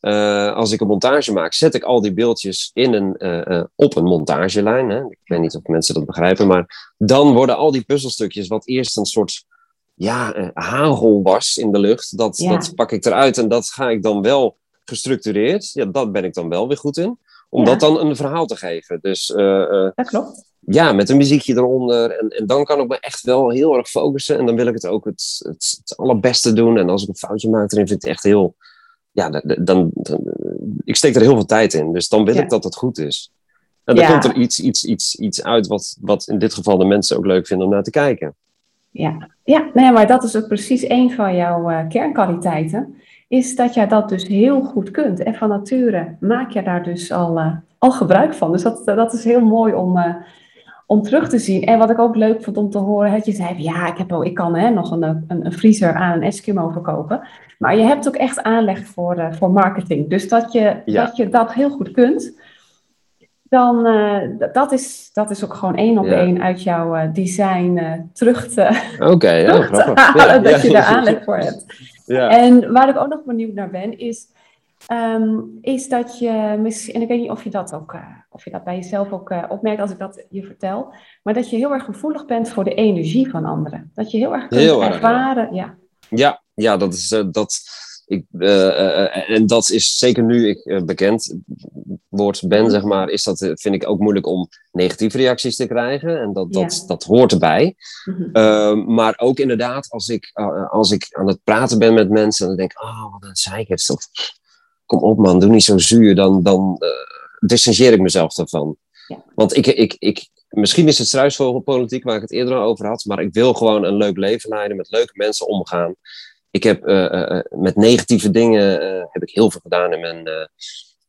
Uh, als ik een montage maak, zet ik al die beeldjes in een, uh, uh, op een montagelijn. Hè? Ik weet niet of mensen dat begrijpen, maar dan worden al die puzzelstukjes, wat eerst een soort ja, hagel was in de lucht, dat, ja. dat pak ik eruit en dat ga ik dan wel gestructureerd. Ja, dat ben ik dan wel weer goed in. Om ja. dat dan een verhaal te geven. Dus, dat klopt ja, met een muziekje eronder. En, en dan kan ik me echt wel heel erg focussen. En dan wil ik het ook het, het, het allerbeste doen. En als ik een foutje maak erin, vind ik het echt heel... Ja, dan, dan, ik steek er heel veel tijd in. Dus dan wil ik dat het goed is. En dan komt er iets, iets, iets, iets uit wat, wat in dit geval de mensen ook leuk vinden om naar te kijken. Ja, ja nee, maar dat is ook precies een van jouw uh, kernkwaliteiten. Is dat jij dat dus heel goed kunt. En van nature maak je daar dus al, uh, al gebruik van. Dus dat, dat is heel mooi om... Uh, om terug te zien. En wat ik ook leuk vond om te horen, dat je zei, ja, ik, heb ook, ik kan hè, nog een, een, een vriezer aan een Eskimo verkopen. Maar je hebt ook echt aanleg voor, uh, voor marketing. Dus dat je, dat je dat heel goed kunt, dan uh, dat, is, dat is ook gewoon één op ja. één uit jouw uh, design terug te, okay, ja, terug te halen, dat je daar aanleg voor hebt. En waar ik ook nog benieuwd naar ben, is Um, is dat je misschien, en ik weet niet of je dat ook, uh, of je dat bij jezelf ook uh, opmerkt als ik dat je vertel, maar dat je heel erg gevoelig bent voor de energie van anderen. Dat je heel erg kunt heel erg, ervaren. Ja. ja, ja, dat is uh, dat. ik, en dat is zeker nu ik bekend word, ben, zeg maar, is dat, vind ik ook moeilijk om negatieve reacties te krijgen. En dat, dat, dat hoort erbij. Mhm. Ehm, maar ook inderdaad, als ik, als ik aan het praten ben met mensen, dan denk ik, oh, wat een zeikert. Kom op man, doe niet zo zuur. Dan, dan distancieer ik mezelf daarvan. Ja. Want ik, ik, ik, misschien is het struisvogelpolitiek waar ik het eerder al over had, maar ik wil gewoon een leuk leven leiden, met leuke mensen omgaan. Ik heb uh, met negatieve dingen heb ik heel veel gedaan in mijn,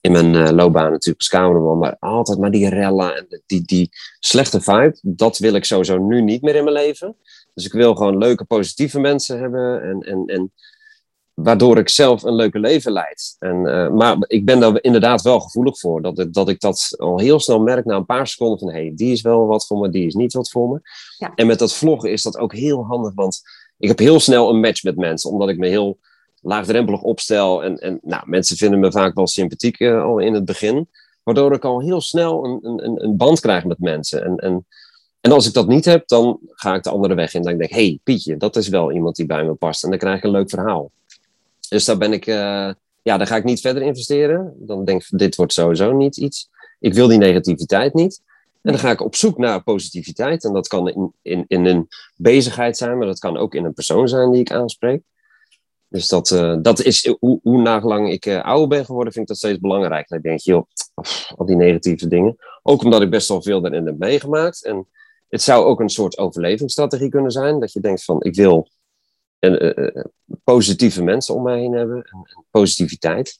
in mijn loopbaan natuurlijk als cameraman, maar altijd maar die rella en die, die slechte vibe, dat wil ik sowieso nu niet meer in mijn leven. Dus ik wil gewoon leuke, positieve mensen hebben en, en, en waardoor ik zelf een leuke leven leid. En, uh, maar ik ben daar inderdaad wel gevoelig voor. Dat, dat ik dat al heel snel merk na een paar seconden van... hé, hey, die is wel wat voor me, die is niet wat voor me. Ja. En met dat vloggen is dat ook heel handig. Want ik heb heel snel een match met mensen. Omdat ik me heel laagdrempelig opstel. En, en nou, mensen vinden me vaak wel sympathiek uh, al in het begin. Waardoor ik al heel snel een, een, een band krijg met mensen. En, en, en als ik dat niet heb, dan ga ik de andere weg in. Dan denk ik, hé, hey, Pietje, dat is wel iemand die bij me past. En dan krijg ik een leuk verhaal. Dus daar ben ik, uh, ja, daar ga ik niet verder investeren. Dan denk ik, dit wordt sowieso niet iets. Ik wil die negativiteit niet. En dan ga ik op zoek naar positiviteit. En dat kan in, in, in een bezigheid zijn, maar dat kan ook in een persoon zijn die ik aanspreek. Dus dat, uh, dat is, hoe, hoe nagelang ik uh, ouder ben geworden, vind ik dat steeds belangrijk. Dan denk je, joh, al die negatieve dingen. Ook omdat ik best wel veel daarin heb meegemaakt. En het zou ook een soort overlevingsstrategie kunnen zijn. Dat je denkt van, ik wil en, eh, eh, positieve mensen om mij heen hebben. En, en positiviteit.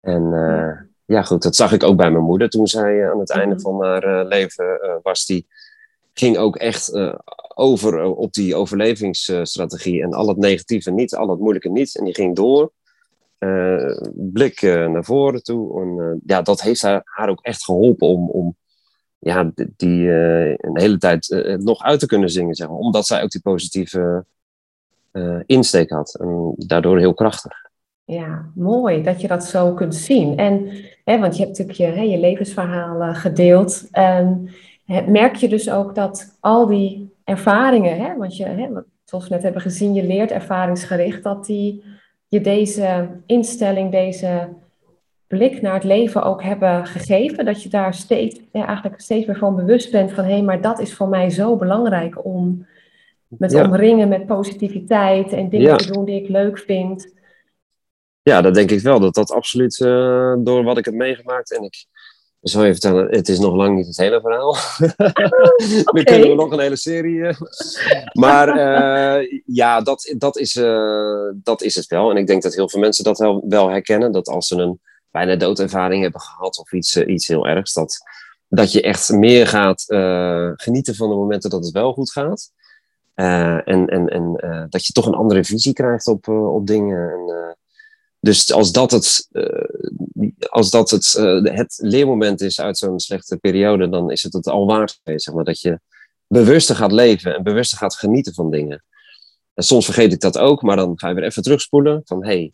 En eh, ja, goed, dat zag ik ook bij mijn moeder toen zij aan het einde mhm. van haar leven was. Die ging ook echt over op die overlevingsstrategie. En al het negatieve niet, al het moeilijke niet. En die ging door. blik naar voren toe. En ja, dat heeft haar, haar ook echt geholpen om, om ja, die een hele tijd nog uit te kunnen zingen, zeg maar. Omdat zij ook die positieve uh, insteek had. En daardoor heel krachtig. Ja, mooi dat je dat zo kunt zien. En, hè, want je hebt natuurlijk je, hè, je levensverhalen gedeeld. En merk je dus ook dat al die ervaringen, hè, want je, hè, zoals we net hebben gezien, je leert ervaringsgericht, dat die je deze instelling, deze blik naar het leven ook hebben gegeven. Dat je daar steeds, eigenlijk steeds meer van bewust bent van hé, maar dat is voor mij zo belangrijk om met omringen met positiviteit en dingen te doen die ik leuk vind. Ja, dat denk ik wel. Dat dat absoluut uh, door wat ik heb meegemaakt. En ik zal je vertellen, het is nog lang niet het hele verhaal. okay. Dan kunnen we nog een hele serie. Uh. maar uh, ja, dat, dat, is, dat is het wel. En ik denk dat heel veel mensen dat wel, wel herkennen. Dat als ze een bijna doodervaring hebben gehad of iets, iets heel ergs. Dat, dat je echt meer gaat genieten van de momenten dat het wel goed gaat. Uh, en en, en uh, dat je toch een andere visie krijgt op, uh, op dingen. En, dus als dat het, als dat het, het leermoment is uit zo'n slechte periode, dan is het het al waard zeg maar. Dat je bewuster gaat leven en bewuster gaat genieten van dingen. En soms vergeet ik dat ook, maar dan ga je weer even terugspoelen van hey,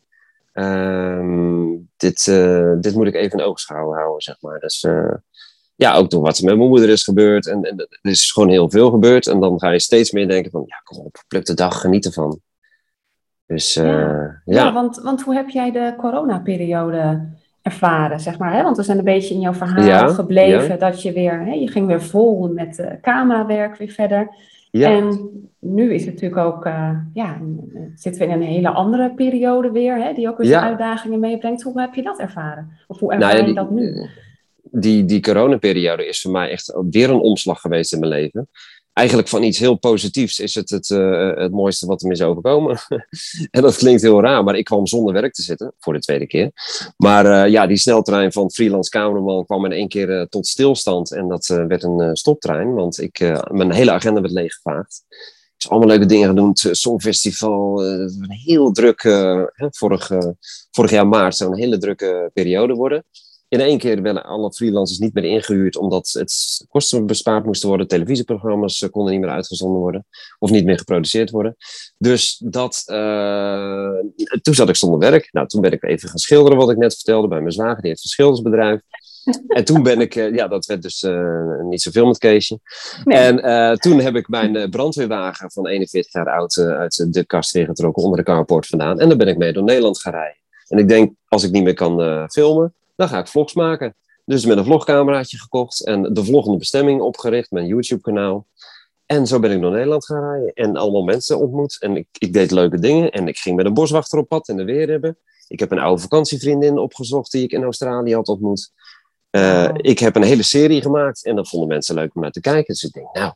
um, dit, dit moet ik even in oogschouw houden, zeg maar. Dus ja, ook door wat er met mijn moeder is gebeurd. En, en er is gewoon heel veel gebeurd. En dan ga je steeds meer denken van, ja, kom op, pluk de dag, geniet ervan. Dus uh, ja. ja. want, want hoe heb jij de coronaperiode ervaren, zeg maar? Hè? Want we zijn een beetje in jouw verhaal gebleven dat je weer, hè, je ging weer vol met uh, camerawerk weer verder. En nu is het natuurlijk ook, uh, ja, zitten we in een hele andere periode weer, hè, die ook weer zijn uitdagingen meebrengt. Hoe heb je dat ervaren? Of hoe ervaar nou je dat nu? Die, die coronaperiode is voor mij echt weer een omslag geweest in mijn leven. Eigenlijk van iets heel positiefs is het het, uh, het mooiste wat er is overkomen. en dat klinkt heel raar, maar ik kwam zonder werk te zitten, voor de tweede keer. Maar uh, ja, die sneltrein van freelance cameraman kwam in één keer uh, tot stilstand. En dat werd een stoptrein, want ik, mijn hele agenda werd leeggevaagd. Heb allemaal leuke dingen. Het Songfestival, een heel druk, vorig, vorig jaar maart zou een hele drukke periode worden in één keer werden alle freelancers niet meer ingehuurd omdat het kosten bespaard moesten worden. Televisieprogramma's eh, konden niet meer uitgezonden worden of niet meer geproduceerd worden. Dus dat, uh, toen zat ik zonder werk. Nou, toen ben ik even gaan schilderen wat ik net vertelde bij mijn zwager, die heeft een schildersbedrijf. en toen ben ik, eh, ja, dat werd dus uh, niet zoveel met Keesje. En toen heb ik mijn brandweerwagen van 41 jaar oud uit de kast weer getrokken, onder de carport vandaan. En dan ben ik mee door Nederland gaan rijden. En ik denk, als ik niet meer kan filmen, dan ga ik vlogs maken. Dus met een vlogcameraatje gekocht en de vloggende bestemming opgericht, mijn YouTube-kanaal. En zo ben ik door Nederland gaan rijden en allemaal mensen ontmoet. En ik, ik deed leuke dingen en ik ging met een boswachter op pad in de Weerhebben. Ik heb een oude vakantievriendin opgezocht die ik in Australië had ontmoet. Uh, Ik heb een hele serie gemaakt en dat vonden mensen leuk om naar te kijken. Dus ik denk, nou,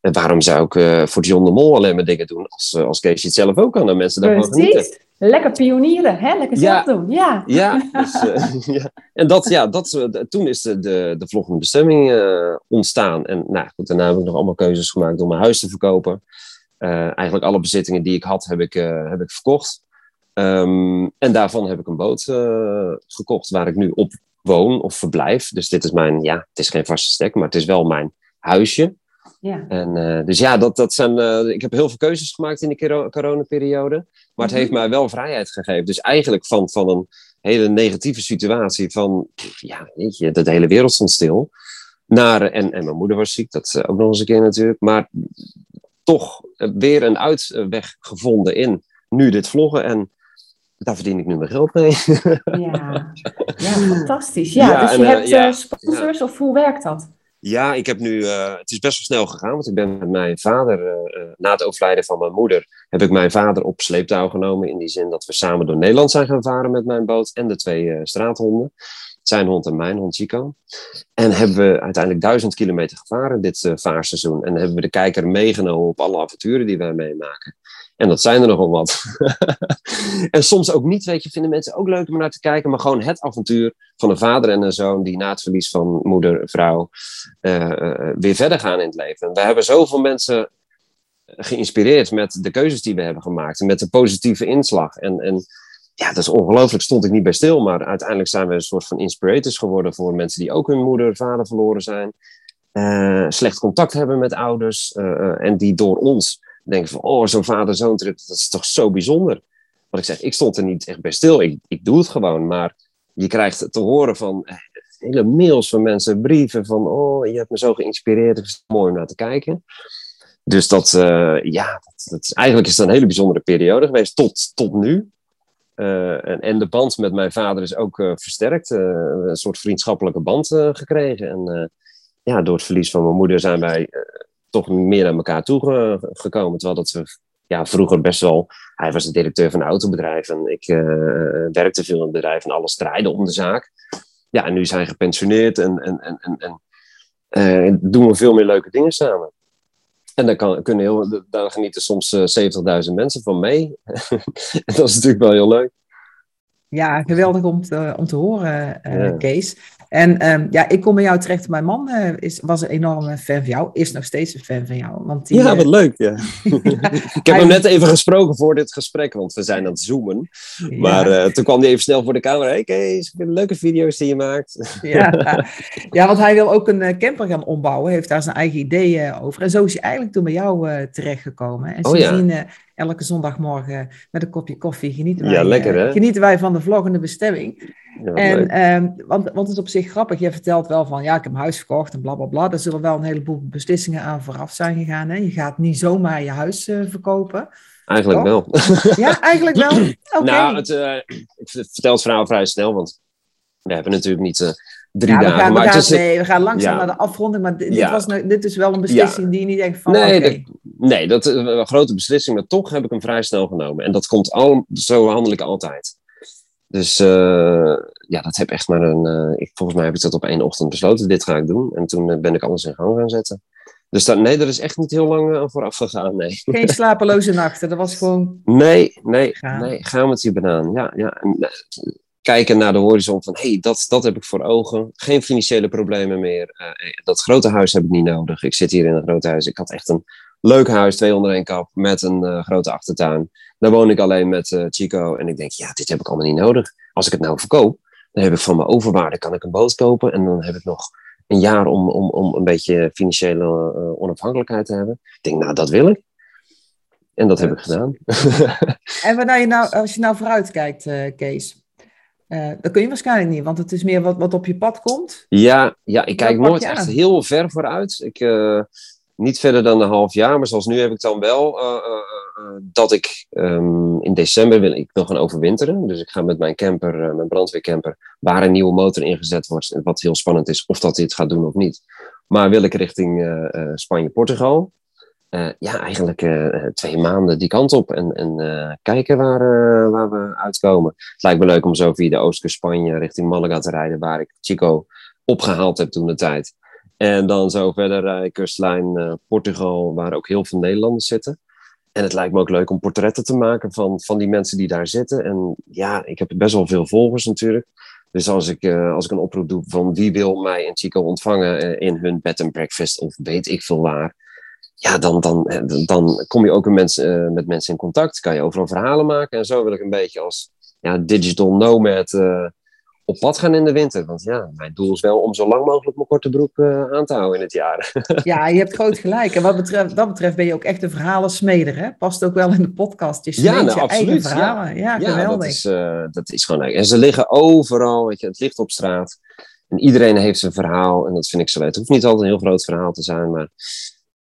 waarom zou ik uh, voor John de Mol alleen maar dingen doen als, uh, als Kees het zelf ook kan en mensen daarvan genieten? Lekker pionieren, hè? Lekker zelf doen, ja. Ja, dus, ja. en dat, ja, dat, toen is de, de, de vloggende bestemming ontstaan. En nou, goed, daarna heb ik nog allemaal keuzes gemaakt om mijn huis te verkopen. eigenlijk alle bezittingen die ik had, heb ik, heb ik verkocht. Um, en daarvan heb ik een boot gekocht waar ik nu op woon of verblijf. Dus dit is mijn, ja, het is geen vaste stek, maar het is wel mijn huisje. Ja. En, uh, dus ja, dat, dat zijn, uh, ik heb heel veel keuzes gemaakt in de coronaperiode. Maar het mhm. heeft mij wel vrijheid gegeven. Dus eigenlijk van, van een hele negatieve situatie van, ja, weet je, de hele wereld stond stil. Naar, en, en mijn moeder was ziek, dat ook nog eens een keer natuurlijk. Maar toch weer een uitweg gevonden in nu dit vloggen. En daar verdien ik nu mijn geld mee. ja. ja, fantastisch. Ja, dus je en, hebt uh, sponsors of hoe werkt dat? Ja, ik heb nu, uh, het is best wel snel gegaan, want ik ben met mijn vader, uh, na het overlijden van mijn moeder, heb ik mijn vader op sleeptouw genomen. In die zin dat we samen door Nederland zijn gaan varen met mijn boot en de twee straathonden. Zijn hond en mijn hond Chico. En hebben we uiteindelijk duizend kilometer gevaren dit vaarseizoen. En hebben we de kijker meegenomen op alle avonturen die wij meemaken. En dat zijn er nogal wat. en soms ook niet, weet je, vinden mensen ook leuk om naar te kijken. Maar gewoon het avontuur van een vader en een zoon die na het verlies van moeder, vrouw, uh, weer verder gaan in het leven. En we hebben zoveel mensen geïnspireerd met de keuzes die we hebben gemaakt. En met de positieve inslag. En, en ja, dat is ongelooflijk, stond ik niet bij stil. Maar uiteindelijk zijn we een soort van inspirators geworden voor mensen die ook hun moeder, vader verloren zijn. Uh, slecht contact hebben met ouders. en die door ons denken van, oh, zo'n vader-zoon trip, dat is toch zo bijzonder. Wat ik zeg, ik stond er niet echt bij stil. Ik, ik doe het gewoon, maar je krijgt te horen van eh, hele mails van mensen, brieven van, oh, je hebt me zo geïnspireerd, het is mooi om naar te kijken. Dus dat, uh, ja, dat, eigenlijk is het een hele bijzondere periode geweest, tot, tot nu. Uh, en, en, de band met mijn vader is ook uh, versterkt. Een soort vriendschappelijke band gekregen. En ja, door het verlies van mijn moeder zijn wij toch meer naar elkaar toe gekomen. Terwijl dat we ja, vroeger best wel. Hij was de directeur van een autobedrijf en ik uh, werkte veel in het bedrijf en alles draaide om de zaak. Ja, en nu zijn gepensioneerd en, en, en, en, en uh, doen we veel meer leuke dingen samen. En dan kan, kunnen heel, daar genieten soms uh, eh, 70.000 mensen van mee. dat is natuurlijk wel heel leuk. Ja, geweldig om te, om te horen, Kees. En um, ja, ik kom bij jou terecht. Mijn man uh, is, was een enorme fan van jou, is nog steeds een fan van jou. Want die, ja, wat uh, leuk. Ja. ik heb hem net even gesproken voor dit gesprek, want we zijn aan het zoomen. Maar ja. toen kwam hij even snel voor de camera. Hey Kees, leuke video's die je maakt. ja. ja, want hij wil ook een camper gaan ombouwen, heeft daar zijn eigen ideeën over. En zo is hij eigenlijk toen bij jou terechtgekomen. En oh, sindsdien ja elke zondagmorgen met een kopje koffie genieten wij, ja, lekker, hè? genieten wij van de vloggende bestemming. Ja, en, um, want, want het is op zich grappig. Je vertelt wel van, ja, ik heb een huis verkocht en bla bla bla. Daar zullen wel een heleboel beslissingen aan vooraf zijn gegaan. Hè? Je gaat niet zomaar je huis uh, verkopen. Eigenlijk wel. Ja, eigenlijk wel. Okay. Nou, het, uh, ik vertel het verhaal vrij snel, want we hebben natuurlijk niet uh, drie ja, we dagen. Gaan, maar we, gaan, nee, we gaan langzaam ja. naar de afronding, maar dit, was, dit is wel een beslissing die je niet denkt van, nee, okay. dat, nee, dat is een grote beslissing, maar toch heb ik hem vrij snel genomen. En dat komt al, zo handel ik altijd. Dus uh, ja, dat heb echt maar een. Uh, ik, volgens mij heb ik dat op één ochtend besloten. Dit ga ik doen. En toen uh, ben ik alles in gang gaan zetten. Dus dat, nee, er is echt niet heel lang aan vooraf gegaan. Nee. Geen slapeloze nachten. Dat was gewoon. Nee, nee, gaan. nee. Gaan met je banaan. Ja, ja. En, kijken naar de horizon van hé, hey, dat, dat heb ik voor ogen. Geen financiële problemen meer. dat grote huis heb ik niet nodig. Ik zit hier in een groot huis. Ik had echt een leuk huis, twee onder één kap, met een grote achtertuin. Dan woon ik alleen met uh, Chico en ik denk, ja, dit heb ik allemaal niet nodig. Als ik het nou verkoop, dan heb ik van mijn overwaarde kan ik een boot kopen en dan heb ik nog een jaar om, om, om een beetje financiële uh, onafhankelijkheid te hebben. Ik denk, nou, dat wil ik. En dat heb ik gedaan. en wanneer je nou, als je nou vooruit kijkt, Kees, Uh, dat kun je waarschijnlijk niet, want het is meer wat, wat op je pad komt. Ja, ja ik kijk nooit echt heel ver vooruit. Ik, uh, niet verder dan een half jaar, maar zoals nu heb ik dan wel uh, dat ik um, in december wil ik wil gaan overwinteren. Dus ik ga met mijn camper, mijn brandweercamper, waar een nieuwe motor ingezet wordt. Wat heel spannend is, of dat dit gaat doen of niet. Maar wil ik richting Spanje-Portugal. Ja, eigenlijk twee maanden die kant op en, en kijken waar, waar we uitkomen. Het lijkt me leuk om zo via de oostkust Spanje richting Malaga te rijden, waar ik Chico opgehaald heb toen de tijd. En dan zo verder rijden kustlijn Portugal, waar ook heel veel Nederlanders zitten. En het lijkt me ook leuk om portretten te maken van, van die mensen die daar zitten. En ja, ik heb best wel veel volgers natuurlijk. Dus als ik, als ik een oproep doe van wie wil mij in Chico ontvangen in hun bed and breakfast of weet ik veel waar ja, dan, dan, eh, dan kom je ook met mensen, met mensen in contact. Kan je overal verhalen maken. En zo wil ik een beetje als ja, digital nomad op pad gaan in de winter. Want ja, mijn doel is wel om zo lang mogelijk mijn korte broek uh, aan te houden in het jaar. ja, je hebt groot gelijk. En wat betreft, dat betreft ben je ook echt een verhalensmeder. Hè? Past ook wel in de podcast. Je ja, nou, je absoluut. eigen verhalen. Ja, ja, geweldig. Dat is, dat is gewoon leuk. En ze liggen overal. Weet je, het ligt op straat. En iedereen heeft zijn verhaal. En dat vind ik zo leuk. Het hoeft niet altijd een heel groot verhaal te zijn. Maar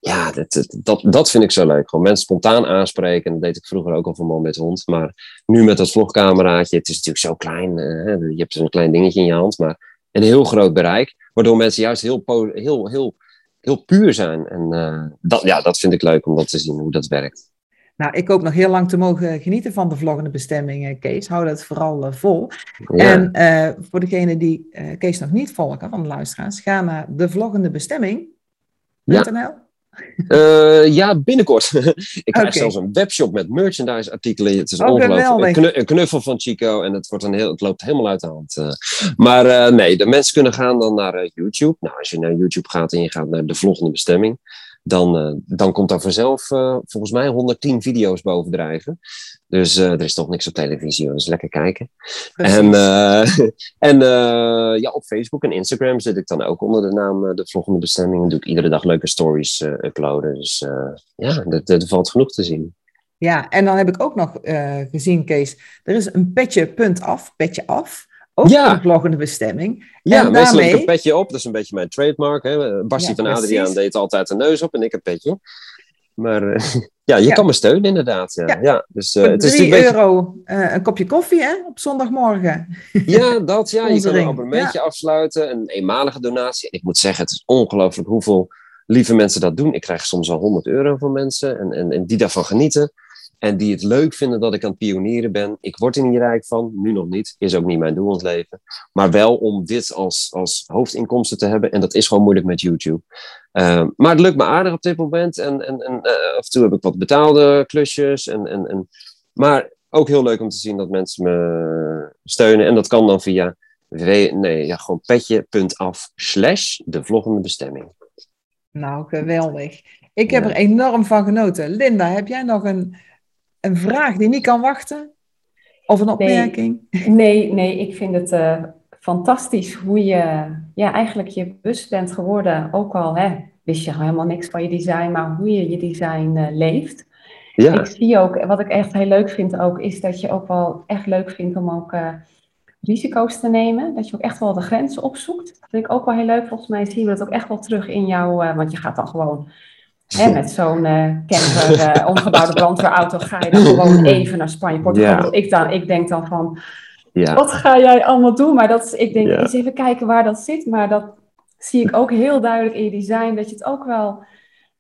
ja, dat, dat, dat vind ik zo leuk. Gewoon mensen spontaan aanspreken. Dat deed ik vroeger ook al van man met hond. Maar nu met dat vlogcameraatje, het is natuurlijk zo klein. Uh, je hebt zo'n klein dingetje in je hand, maar een heel groot bereik. Waardoor mensen juist heel, heel, heel, heel puur zijn. En uh, dat, ja, dat vind ik leuk om dat te zien, hoe dat werkt. Nou, ik hoop nog heel lang te mogen genieten van de vloggende bestemming, Kees. Hou dat vooral uh, vol. En uh, voor degenen die Kees nog niet volgen van de luisteraars, ga naar devloggendebestemming.nl. Ja. Uh, ja, binnenkort. ik krijg zelfs een webshop met merchandise artikelen. Het is oh, ongelooflijk. Een, een, knuffel van Chico en het, wordt een heel, het loopt helemaal uit de hand. Uh, maar uh, nee, de mensen kunnen gaan dan naar YouTube. Nou, als je naar YouTube gaat en je gaat naar de volgende bestemming, dan, dan komt daar vanzelf volgens mij 110 video's bovendrijven. Dus uh, er is toch niks op televisie, dus lekker kijken. En, en ja, op Facebook en Instagram zit ik dan ook onder de naam De Volgende Bestemming. En doe ik iedere dag leuke stories uploaden. Dus ja, er valt genoeg te zien. Ja, en dan heb ik ook nog gezien, Kees, er is een petje punt af, petje af. Ook ja. een vloggende bestemming. Ja, en meestal daarmee... een petje op. Dat is een beetje mijn trademark. Hè. Basti van Adriaan deed altijd een neus op en ik een petje. Maar ja, je kan me steunen inderdaad. Ja. Ja. dus, uh, het is 3 euro uh, een kopje koffie hè, op zondagmorgen. Ja, dat ja. Je kan een abonnementje afsluiten. Een eenmalige donatie. Ik moet zeggen, het is ongelooflijk hoeveel lieve mensen dat doen. Ik krijg soms al 100 euro van mensen en, en, en die daarvan genieten. En die het leuk vinden dat ik aan het pionieren ben. Ik word er niet rijk van, nu nog niet. Is ook niet mijn doel in het leven. Maar wel om dit als, als hoofdinkomsten te hebben. En dat is gewoon moeilijk met YouTube. Uh, maar het lukt me aardig op dit moment. En, en, en uh, af en toe heb ik wat betaalde klusjes. En, en, en, maar ook heel leuk om te zien dat mensen me steunen. En dat kan dan via nee, ja, gewoon petje.af slash de volgende bestemming. Nou, geweldig. Ik heb er enorm van genoten. Linda, heb jij nog een een vraag die niet kan wachten? Of een opmerking? Nee, nee, nee ik vind het uh, fantastisch hoe je ja, eigenlijk je bewust bent geworden. Ook al hè, wist je helemaal niks van je design, maar hoe je je design uh, leeft. Ja. Ik zie ook, wat ik echt heel leuk vind ook, is dat je ook wel echt leuk vindt om ook uh, risico's te nemen. Dat je ook echt wel de grenzen opzoekt. Dat vind ik ook wel heel leuk. Volgens mij zien we dat ook echt wel terug in jou, want je gaat dan gewoon Hè, met zo'n uh, camper, uh, omgebouwde brandweerauto, ga je dan gewoon even naar Spanje, Portugal. Ja. Ik, dan, ik denk dan van, ja. wat ga jij allemaal doen? Maar dat, ik denk, eens even kijken waar dat zit. Maar dat zie ik ook heel duidelijk in je design, dat je het ook wel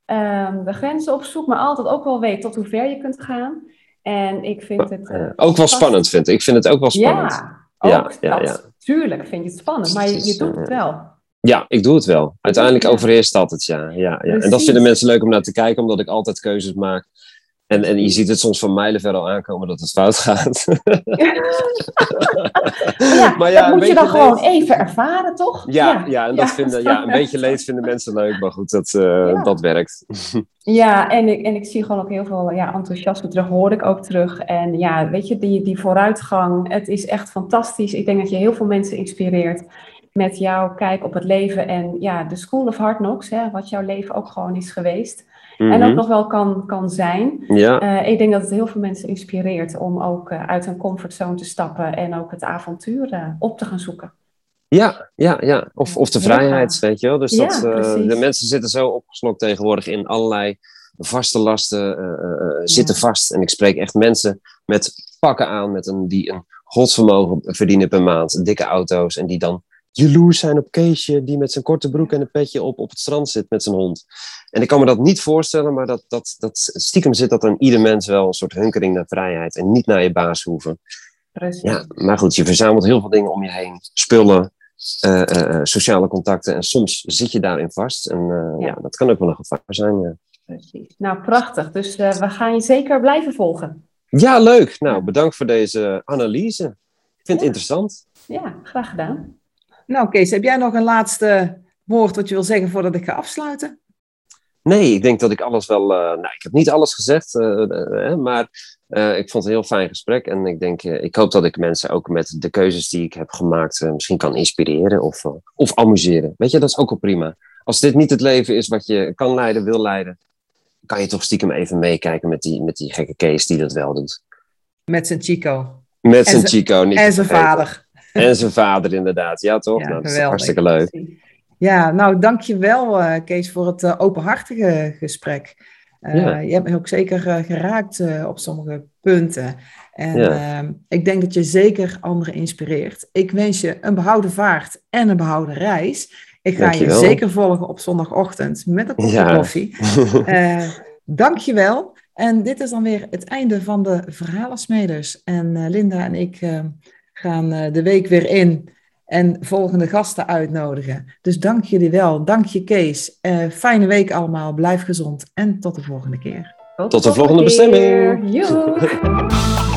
um, de grenzen opzoekt, maar altijd ook wel weet tot hoe ver je kunt gaan. En ik vind het... Uh, ook wel spannend, vind ik. Ik vind het ook wel spannend. Ja, ook ja, dat, tuurlijk vind je het spannend, maar je, je doet het wel. Ja, ik doe het wel. Uiteindelijk overheerst dat het, ja. ja, ja. En dat vinden mensen leuk om naar te kijken, omdat ik altijd keuzes maak. En, en je ziet het soms van mijlenver al aankomen dat het fout gaat. ja, maar ja, dat moet je dan gewoon even ervaren, toch? Ja, ja. en dat Vinden, ja, een beetje leed vinden mensen leuk, maar goed, dat, uh, dat werkt. ja, en ik, en ik zie gewoon ook heel veel ja, enthousiasme terug, hoor ik ook terug. En ja, weet je, die, die vooruitgang, het is echt fantastisch. Ik denk dat je heel veel mensen inspireert. Met jouw kijk op het leven en ja, de School of Hard Knocks, hè, wat jouw leven ook gewoon is geweest. En ook Mhm. nog wel kan, kan zijn. Ja, Eh, ik denk dat het heel veel mensen inspireert om ook eh, uit hun comfortzone te stappen en ook het avontuur eh, op te gaan zoeken. ja, ja, ja. Of, of de vrijheid, weet je wel. Dus Ja, dat, de mensen zitten zo opgeslokt tegenwoordig in allerlei vaste lasten, zitten vast. En ik spreek echt mensen met pakken aan, met een, die een godsvermogen verdienen per maand, dikke auto's, en die dan jaloers zijn op Keesje, die met zijn korte broek en een petje op op het strand zit met zijn hond. En ik kan me dat niet voorstellen, maar dat, dat, dat stiekem zit dat aan ieder mens wel een soort hunkering naar vrijheid en niet naar je baas hoeven. Precies. Ja, maar goed, je verzamelt heel veel dingen om je heen. Spullen, eh, eh, eh, sociale contacten. En soms zit je daarin vast. En ja. Ja. dat kan ook wel een gevaar zijn. Ja, Precies. Nou, prachtig. Dus we gaan je zeker blijven volgen. ja leuk. Nou, bedankt voor deze analyse. Ik vind het interessant. Ja, graag gedaan. Nou, Kees, heb jij nog een laatste woord wat je wil zeggen voordat ik ga afsluiten? Nee, ik denk dat ik alles wel. eh, nou, ik heb niet alles gezegd, eh, eh, maar ik vond het een heel fijn gesprek. En ik denk, ik hoop dat ik mensen ook met de keuzes die ik heb gemaakt misschien kan inspireren of, of amuseren. Weet je, dat is ook al prima. Als dit niet het leven is wat je kan leiden, wil leiden, kan je toch stiekem even meekijken met die, met die gekke Kees die dat wel doet. Met zijn Chico. Met zijn Chico. Niet En zijn vader. En zijn vader, inderdaad. Ja, toch? Ja, nou, dat is hartstikke leuk. Ja, nou, dankjewel eh Kees voor het eh, openhartige gesprek. Eh, Ja. Je hebt me ook zeker geraakt op sommige punten. En Ja. ehm, ik denk dat je zeker anderen inspireert. Ik wens je een behouden vaart en een behouden reis. Ik ga je zeker volgen op zondagochtend met een kopje Ja. koffie. Dankjewel. En dit is dan weer het einde van de Verhalensmeders. En Linda en ik eh, gaan eh, de week weer in en volgende gasten uitnodigen. Dus dank jullie wel. Dank je Kees. Eh, fijne week allemaal. Blijf gezond en tot de volgende keer. Tot de volgende keer. bestemming. Joe.